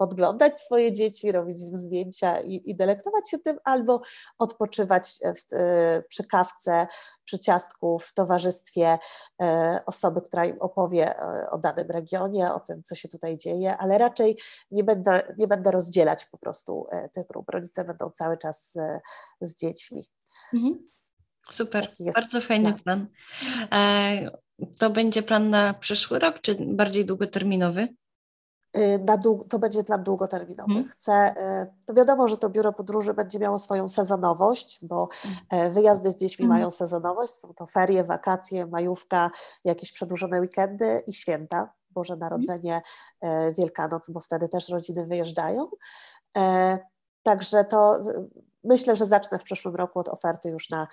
Speaker 2: podglądać swoje dzieci, robić im zdjęcia i, i delektować się tym, albo odpoczywać w, e, przy kawce, przy ciastku, w towarzystwie e, osoby, która im opowie e, o danym regionie, o tym, co się tutaj dzieje, ale raczej nie będę, nie będę rozdzielać po prostu tych grup. Rodzice będą cały czas z, z dziećmi. Mhm.
Speaker 3: Super, bardzo fajny plan. plan. To będzie plan na przyszły rok, czy bardziej długoterminowy?
Speaker 2: Y, to będzie plan długoterminowy. Hmm. Chcę, y, to wiadomo, że to biuro podróży będzie miało swoją sezonowość, bo hmm. wyjazdy z dziećmi hmm. mają sezonowość. Są to ferie, wakacje, majówka, jakieś przedłużone weekendy i święta. Boże mhm. Narodzenie, hmm. Wielkanoc, bo wtedy też rodziny wyjeżdżają. Także to myślę, że zacznę w przyszłym roku od oferty już na,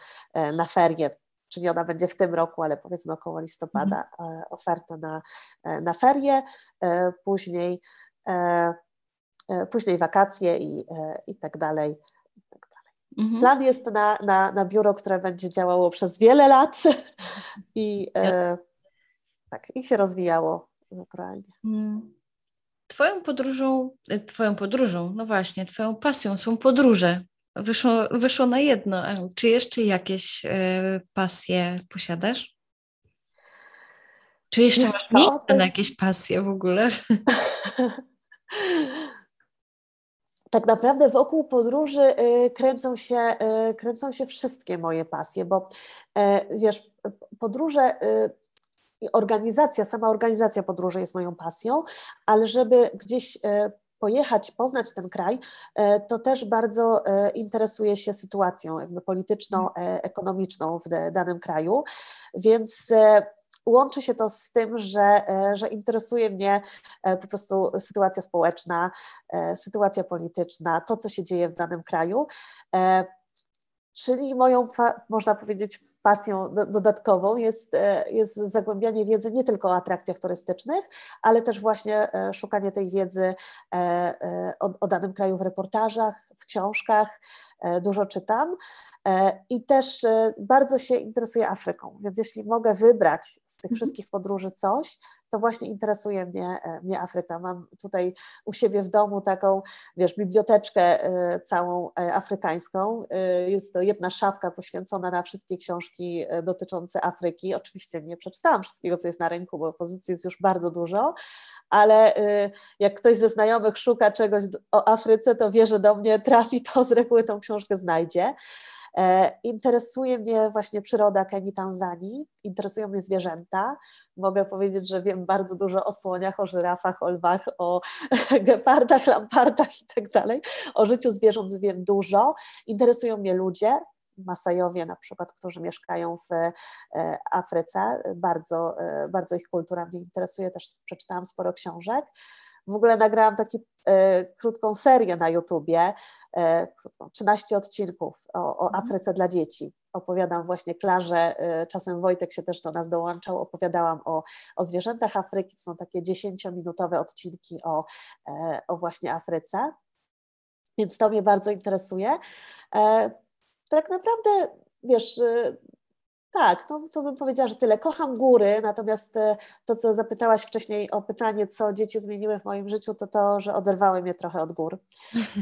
Speaker 2: na ferie czyli ona będzie w tym roku, ale powiedzmy około listopada, mhm. E, oferta na, e, na ferie, e, później, później wakacje i, i tak dalej. tak dalej. Mhm. Plan jest na, na, na biuro, które będzie działało przez wiele lat i, tak, i się rozwijało naturalnie. Mm.
Speaker 3: Twoją podróżą, twoją podróżą, no właśnie, twoją pasją są podróże. Wyszło, wyszło na jedno. Czy jeszcze jakieś y, pasje posiadasz? Czy jeszcze Wiesz masz miejsce jest... na jakieś pasje w ogóle?
Speaker 2: tak naprawdę wokół podróży y, kręcą się, y, kręcą się wszystkie moje pasje, bo wiesz, podróże organizacja, sama organizacja podróży jest moją pasją, ale żeby gdzieś pojechać, poznać ten kraj, to też bardzo interesuje się sytuacją jakby polityczną, ekonomiczną w danym kraju, więc łączy się to z tym, że, że interesuje mnie po prostu sytuacja społeczna, sytuacja polityczna, to, co się dzieje w danym kraju. Czyli moją, można powiedzieć, pasją dodatkową jest, e, jest zagłębianie wiedzy nie tylko o atrakcjach turystycznych, ale też właśnie e, szukanie tej wiedzy e, o, o danym kraju w reportażach, w książkach. Dużo czytam i też bardzo się interesuję Afryką, więc jeśli mogę wybrać z tych mhm. wszystkich podróży coś, to właśnie interesuje mnie, e, mnie Afryka. Mam tutaj u siebie w domu taką, wiesz, biblioteczkę e, całą e, afrykańską. Jest to jedna szafka poświęcona na wszystkie książki dotyczące Afryki. Oczywiście nie przeczytałam wszystkiego, co jest na rynku, bo pozycji jest już bardzo dużo, ale jak ktoś ze znajomych szuka czegoś o Afryce, to wie, że do mnie trafi, to z reguły tą książkę znajdzie. E, interesuje mnie właśnie przyroda Kenii, Tanzanii, interesują mnie zwierzęta. Mogę powiedzieć, że wiem bardzo dużo o słoniach, o żyrafach, o lwach, o gepardach, lampardach i tak dalej. O życiu zwierząt wiem dużo. Interesują mnie ludzie, Masajowie na przykład, którzy mieszkają w e, Afryce. Bardzo, e, bardzo ich kultura mnie interesuje, też przeczytałam sporo książek. W ogóle nagrałam taką e, krótką serię na YouTubie, e, 13 odcinków o, o, mhm. Afryce dla dzieci. Opowiadam właśnie Klarze, e, czasem Wojtek się też do nas dołączał, opowiadałam o, o zwierzętach Afryki, są takie 10-minutowe odcinki o, e, o właśnie Afryce, więc to mnie bardzo interesuje. E, tak naprawdę, wiesz, e, tak, to, to bym powiedziała, że tyle. Kocham góry, natomiast e, to, co zapytałaś wcześniej o pytanie, co dzieci zmieniły w moim życiu, to to, że oderwały mnie trochę od gór,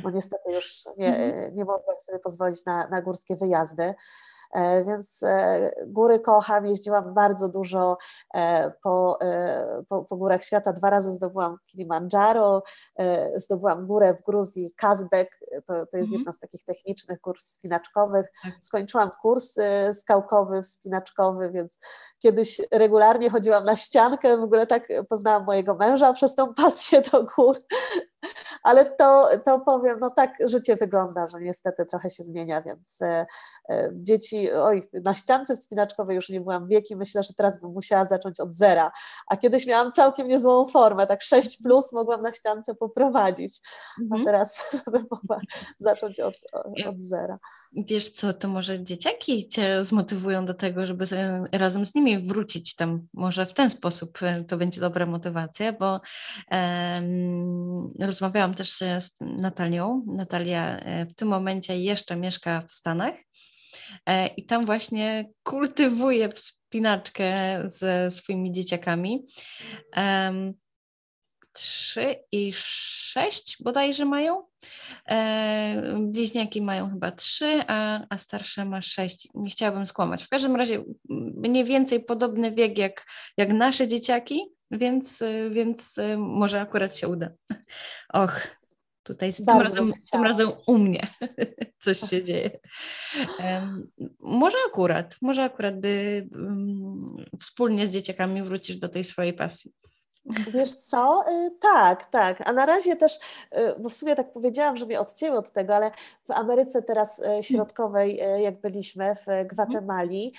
Speaker 2: bo niestety już nie, mhm. nie mogłam sobie pozwolić na, na górskie wyjazdy. E, więc e, góry kocham, jeździłam bardzo dużo e, po, po, po górach świata. Dwa razy zdobyłam Kilimandżaro, zdobyłam górę w Gruzji, Kazbek, to, to jest mhm. jedna z takich technicznych gór spinaczkowych. Tak. Skończyłam kurs skałkowy, wspinaczkowy, więc kiedyś regularnie chodziłam na ściankę, w ogóle tak poznałam mojego męża przez tą pasję do gór. Ale to, to powiem, no tak życie wygląda, że niestety trochę się zmienia, więc e, e, dzieci, oj, na ściance wspinaczkowej już nie byłam wieki, myślę, że teraz bym musiała zacząć od zera, a kiedyś miałam całkiem niezłą formę, tak 6 plus mogłam na ściance poprowadzić, a mhm. teraz bym mogła zacząć od, od zera.
Speaker 3: Wiesz co, to może dzieciaki cię zmotywują do tego, żeby razem z nimi wrócić tam, może w ten sposób e, to będzie dobra motywacja, bo um, rozmawiałam też z Natalią. Natalia e, w tym momencie jeszcze mieszka w Stanach e, i tam właśnie kultywuje wspinaczkę ze swoimi dzieciakami. Trzy i sześć bodajże mają. E, bliźniaki mają chyba trzy, a, a starsze ma sześć. Nie chciałabym skłamać. W każdym razie mniej więcej podobny wiek jak, jak nasze dzieciaki, więc, więc może akurat się uda. Och, tutaj tym razem, tym razem, u mnie coś się dzieje. Um, może akurat, może akurat by um, wspólnie z dzieciakami wrócisz do tej swojej pasji.
Speaker 2: Wiesz co? Y, tak, tak. A na razie też, y, bo w sumie tak powiedziałam, że mnie odcięły od tego, ale w Ameryce teraz y, Środkowej, jak byliśmy w Gwatemali,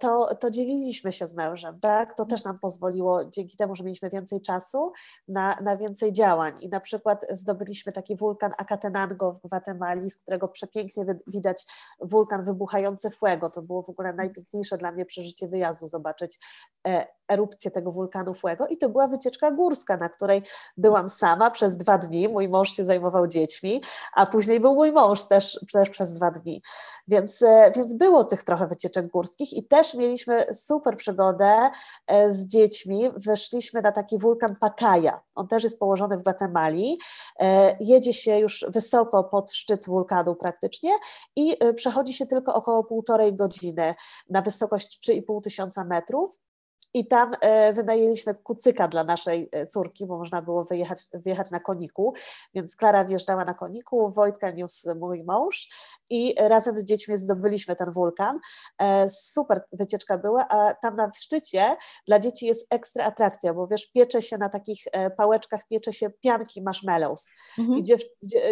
Speaker 2: to, to dzieliliśmy się z mężem, tak? To też nam pozwoliło, dzięki temu, że mieliśmy więcej czasu, na, na więcej działań. I na przykład zdobyliśmy taki wulkan Acatenango w Gwatemali, z którego przepięknie widać wulkan wybuchający Fuego. To było w ogóle najpiękniejsze dla mnie przeżycie wyjazdu, zobaczyć e, erupcję tego wulkanu Fuego i to była wycieczka górska, na której byłam sama przez dwa dni, mój mąż się zajmował dziećmi, a później był mój mąż też, też przez dwa dni, więc, e, więc było tych trochę wycieczek górskich i też mieliśmy super przygodę e, z dziećmi, weszliśmy na taki wulkan Pakaja, on też jest położony w Gwatemali, e, jedzie się już wysoko pod szczyt wulkanu praktycznie i przechodzi się tylko około półtorej godziny na wysokość 3,5 tysiąca metrów I tam e, wynajęliśmy kucyka dla naszej e, córki, bo można było wyjechać, wyjechać na koniku, więc Klara wjeżdżała na koniku, Wojtka niósł mój mąż i razem z dziećmi zdobyliśmy ten wulkan. E, super wycieczka była, a tam na szczycie dla dzieci jest ekstra atrakcja, bo wiesz, piecze się na takich pałeczkach, piecze się pianki marshmallows mhm. i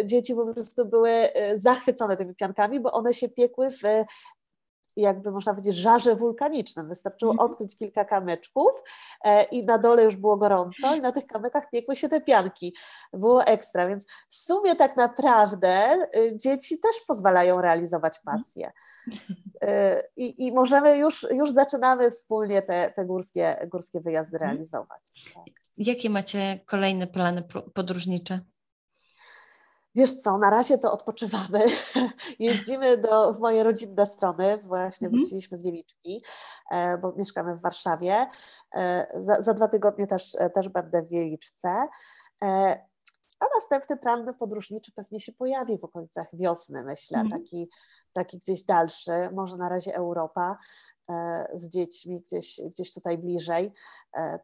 Speaker 2: dzieci po prostu były zachwycone tymi piankami, bo one się piekły w jakby można powiedzieć, żarze wulkanicznym. Wystarczyło mm. odkryć kilka kamyczków e, i na dole już było gorąco i na tych kamykach piekły się te pianki. Było ekstra, więc w sumie tak naprawdę y, dzieci też pozwalają realizować mhm. pasję. Y, I, i możemy już, już zaczynamy wspólnie te, te górskie, górskie wyjazdy mhm. realizować. Tak.
Speaker 3: Jakie macie kolejne plany podróżnicze?
Speaker 2: Wiesz co, na razie to odpoczywamy. Jeździmy do, w moje rodzinne strony, właśnie mm. wróciliśmy z Wieliczki, e, bo mieszkamy w Warszawie. E, za, za, dwa tygodnie też, e, też będę w Wieliczce. A następny plan podróżniczy pewnie się pojawi w okolicach wiosny, myślę, mm. taki, taki gdzieś dalszy, może na razie Europa z dziećmi gdzieś, gdzieś tutaj bliżej.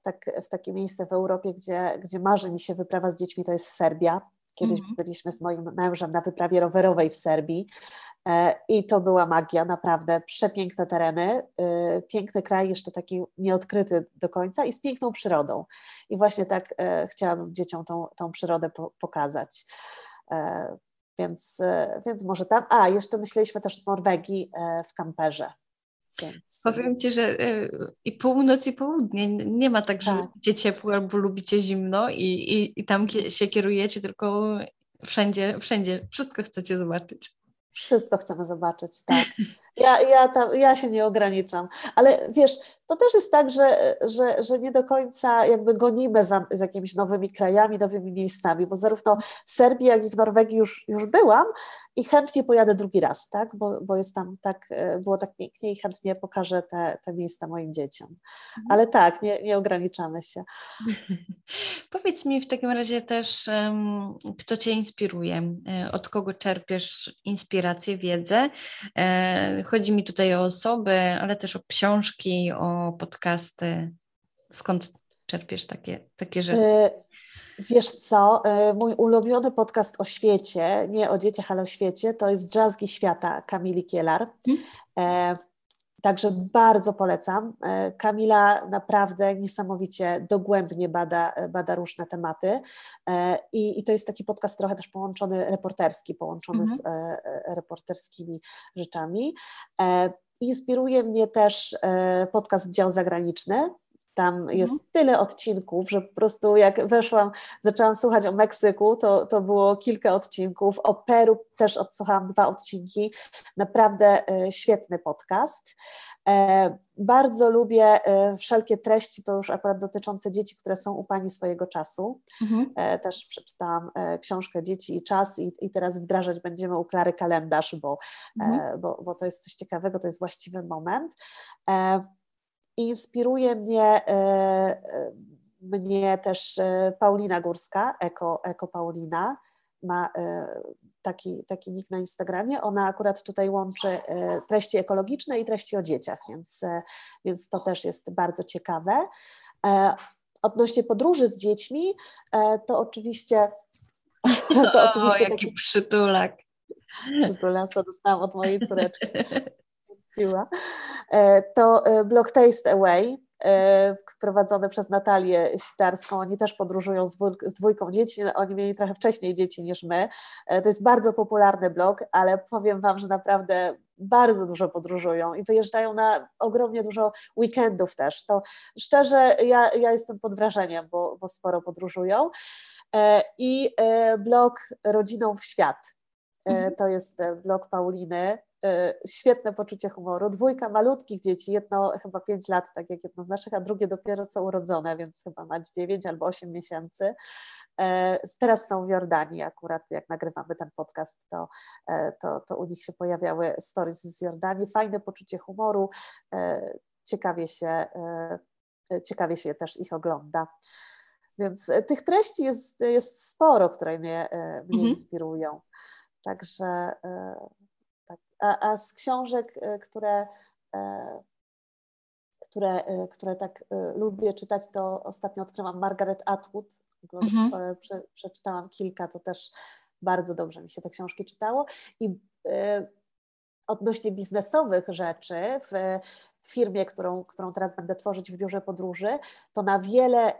Speaker 2: Tak, w takie miejsce w Europie, gdzie, gdzie marzy mi się wyprawa z dziećmi, to jest Serbia. Kiedyś mm -hmm. byliśmy z moim mężem na wyprawie rowerowej w Serbii e, i to była magia, naprawdę przepiękne tereny, e, piękny kraj, jeszcze taki nieodkryty do końca i z piękną przyrodą. I właśnie tak e, chciałabym dzieciom tą, tą przyrodę pokazać. Więc, więc może tam. A, jeszcze myśleliśmy też o Norwegii w kamperze.
Speaker 3: Więc... Powiem Ci, że i północ i południe nie ma tak, że tak. lubicie ciepło albo lubicie zimno i, i, i tam się kierujecie, tylko wszędzie, wszędzie wszystko chcecie zobaczyć.
Speaker 2: Wszystko chcemy zobaczyć, tak. Ja, ja, tam, ja się nie ograniczam, ale wiesz, to też jest tak, że, że, że nie do końca jakby gonimy za, z jakimiś nowymi krajami, nowymi miejscami, bo zarówno w Serbii, jak i w Norwegii już, już byłam i chętnie pojadę drugi raz, tak? bo, bo jest tam tak, e, było tak pięknie i chętnie pokażę te, te miejsca moim dzieciom. Mhm. Ale tak, nie, nie ograniczamy się.
Speaker 3: Powiedz mi w takim razie też, kto Cię inspiruje, e, od kogo czerpiesz inspirację, wiedzę. E, chodzi mi tutaj o osoby, ale też o książki, o podcasty. Skąd czerpiesz takie, takie rzeczy?
Speaker 2: Wiesz co, e, mój ulubiony podcast o świecie, nie o dzieciach, ale o świecie, to jest Jazzgi Świata Kamili Kielar. Hmm. Także bardzo polecam. E, Kamila naprawdę niesamowicie dogłębnie bada, bada różne tematy I, i to jest taki podcast trochę też połączony reporterski, połączony mhm. z reporterskimi rzeczami. Inspiruje mnie też podcast Dział Zagraniczny, tam mhm. jest tyle odcinków, że po prostu jak weszłam, zaczęłam słuchać o Meksyku, to, to było kilka odcinków. O Peru też odsłuchałam dwa odcinki. Naprawdę e, świetny podcast. E, bardzo lubię e, wszelkie treści, to już akurat dotyczące dzieci, które są u Pani swojego czasu. Mhm. Też przeczytałam książkę Dzieci i czas i, i teraz wdrażać będziemy u Klary kalendarz, bo, mhm. bo, bo to jest coś ciekawego, to jest właściwy moment. Inspiruje mnie, e, e, mnie też e, Paulina Górska, Eko, Eko Paulina. Ma taki, taki nick na Instagramie. Ona akurat tutaj łączy treści ekologiczne i treści o dzieciach, więc, więc to też jest bardzo ciekawe. Odnośnie podróży z dziećmi, to oczywiście.
Speaker 3: To oczywiście o, jaki taki przytulak.
Speaker 2: Przytulasa dostałam od mojej córeczki. e, to e, blog Taste Away, e, prowadzony przez Natalię Sitarską. Oni też podróżują z dwójką dzieci. Oni mieli trochę wcześniej dzieci niż my. To jest bardzo popularny blog, ale powiem Wam, że naprawdę bardzo dużo podróżują i wyjeżdżają na ogromnie dużo weekendów też. To szczerze, ja, ja jestem pod wrażeniem, bo, bo sporo podróżują. I blog Rodziną w Świat. Mhm. To jest blog Pauliny, E, świetne poczucie humoru. Dwójka malutkich dzieci, jedno chyba 5 lat, tak jak jedno z naszych, a drugie dopiero co urodzone, więc chyba ma 9 albo 8 miesięcy. E, teraz są w Jordanii akurat, jak nagrywamy ten podcast, to, e, to, to u nich się pojawiały stories z Jordanii. Fajne poczucie humoru, ciekawie się, ciekawie się też ich ogląda. Więc tych treści jest, jest sporo, które mnie, mnie mhm. inspirują. Także a, a z książek, e, które, e, które, które tak lubię czytać, to ostatnio odkryłam Margaret Atwood. Mhm. Prze, przeczytałam kilka, to też bardzo dobrze mi się te książki czytało. I odnośnie biznesowych rzeczy w firmie, którą, którą teraz będę tworzyć w biurze podróży, to na wiele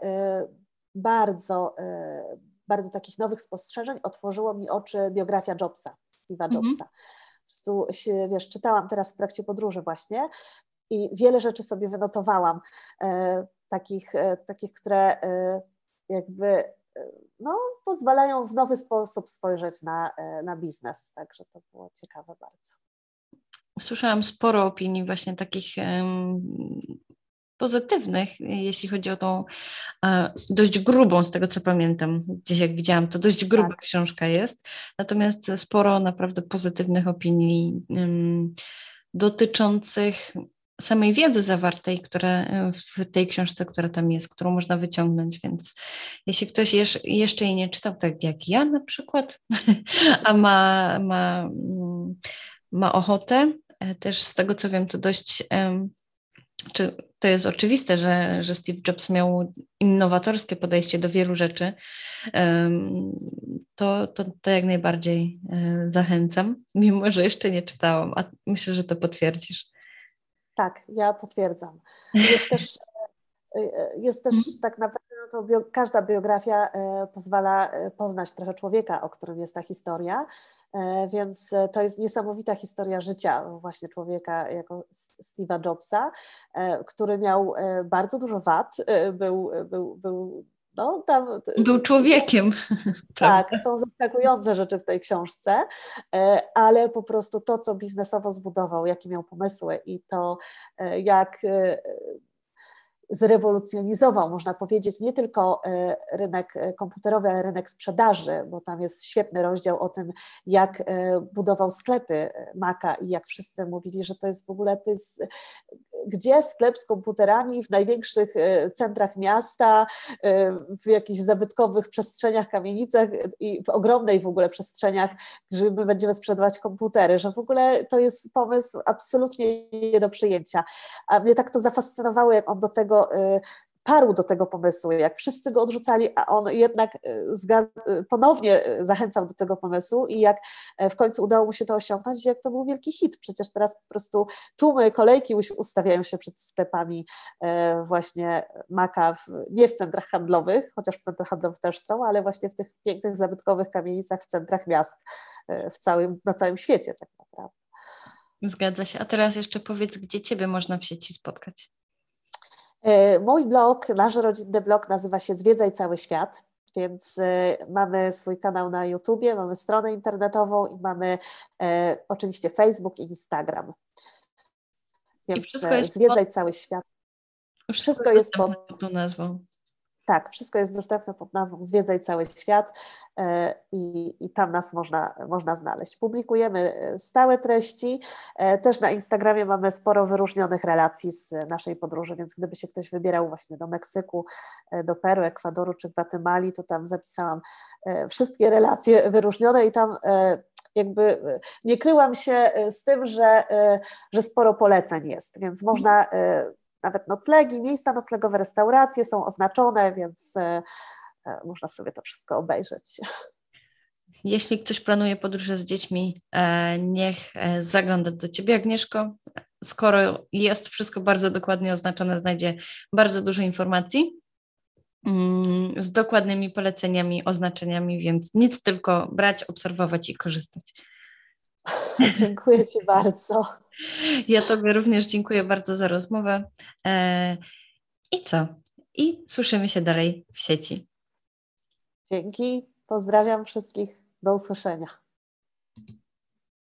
Speaker 2: bardzo, bardzo takich nowych spostrzeżeń otworzyło mi oczy biografia Jobsa, Steve'a mhm. Jobsa. Mhm. Po prostu, wiesz, czytałam teraz w trakcie podróży właśnie i wiele rzeczy sobie wynotowałam, e, takich, e, takich, które e, jakby e, no, pozwalają w nowy sposób spojrzeć na, e, na biznes. Także to było ciekawe bardzo.
Speaker 3: Słyszałam sporo opinii właśnie takich pozytywnych, jeśli chodzi o tą e, dość grubą, z tego co pamiętam, gdzieś jak widziałam, to dość gruba tak. książka jest, natomiast sporo naprawdę pozytywnych opinii um, dotyczących samej wiedzy zawartej, która w tej książce, która tam jest, którą można wyciągnąć, więc jeśli ktoś jeszcze jej nie czytał, tak jak ja na przykład, a ma, ma, ma ochotę, e, też z tego co wiem, to dość czy to jest oczywiste, że, że Steve Jobs miał innowatorskie podejście do wielu rzeczy, to, to, to jak najbardziej e, zachęcam, mimo że jeszcze nie czytałam, a myślę, że to potwierdzisz.
Speaker 2: Tak, ja potwierdzam. Jest też, e, e, jest też mhm. tak naprawdę, no to bio, każda biografia pozwala poznać trochę człowieka, o którym jest ta historia, więc to jest niesamowita historia życia właśnie człowieka jako Steve'a Jobsa, który miał bardzo dużo wad, był, był, był no, tam,
Speaker 3: Był człowiekiem.
Speaker 2: Tak, są zaskakujące rzeczy w tej książce, ale po prostu to, co biznesowo zbudował, jakie miał pomysły i to, jak zrewolucjonizował, można powiedzieć, nie tylko e, rynek e, komputerowy, ale rynek sprzedaży, bo tam jest świetny rozdział o tym, jak e, budował sklepy Maca i jak wszyscy mówili, że to jest w ogóle, to jest gdzie sklep z komputerami w największych centrach miasta, w jakichś zabytkowych przestrzeniach, kamienicach i w ogromnej w ogóle przestrzeniach, gdzie my będziemy sprzedawać komputery, że w ogóle to jest pomysł absolutnie nie do przyjęcia. A mnie tak to zafascynowało, jak on do tego Y, parł do tego pomysłu, jak wszyscy go odrzucali, a on jednak y, y, ponownie zachęcał do tego pomysłu i jak e, w końcu udało mu się to osiągnąć, jak to był wielki hit. Przecież teraz po prostu tłumy, kolejki ustawiają się przed sklepami e, właśnie Maka, w, nie w centrach handlowych, chociaż w centrach handlowych też są, ale właśnie w tych pięknych, zabytkowych kamienicach w centrach miast e, w całym, na całym świecie tak naprawdę.
Speaker 3: Zgadza się. A teraz jeszcze powiedz, gdzie Ciebie można w sieci spotkać?
Speaker 2: E, mój blog, nasz rodzinny blog nazywa się Zwiedzaj Cały Świat, więc e, mamy swój kanał na YouTubie, mamy stronę internetową i mamy e, oczywiście Facebook i Instagram. Więc I Zwiedzaj pod... Cały Świat.
Speaker 3: Wszystko, wszystko jest pod tą nazwą.
Speaker 2: Tak, wszystko jest dostępne pod nazwą Zwiedzaj cały świat e, i, i, tam nas można, można znaleźć. Publikujemy e, stałe treści. E, też na Instagramie mamy sporo wyróżnionych relacji z naszej podróży, więc gdyby się ktoś wybierał właśnie do Meksyku, do Peru, Ekwadoru czy Gwatemali, to tam zapisałam wszystkie relacje wyróżnione i tam jakby nie kryłam się z tym, że, że sporo poleceń jest, więc można nawet noclegi, miejsca noclegowe, restauracje są oznaczone, więc e, e, można sobie to wszystko obejrzeć.
Speaker 3: Jeśli ktoś planuje podróże z dziećmi, e, niech zagląda do Ciebie, Agnieszko. Skoro jest wszystko bardzo dokładnie oznaczone, znajdzie bardzo dużo informacji mm, z dokładnymi poleceniami, oznaczeniami, więc nic tylko brać, obserwować i korzystać.
Speaker 2: Dziękuję Ci bardzo.
Speaker 3: Ja Tobie również dziękuję bardzo za rozmowę. E, I co? I słyszymy się dalej w sieci.
Speaker 2: Dzięki. Pozdrawiam wszystkich. Do usłyszenia.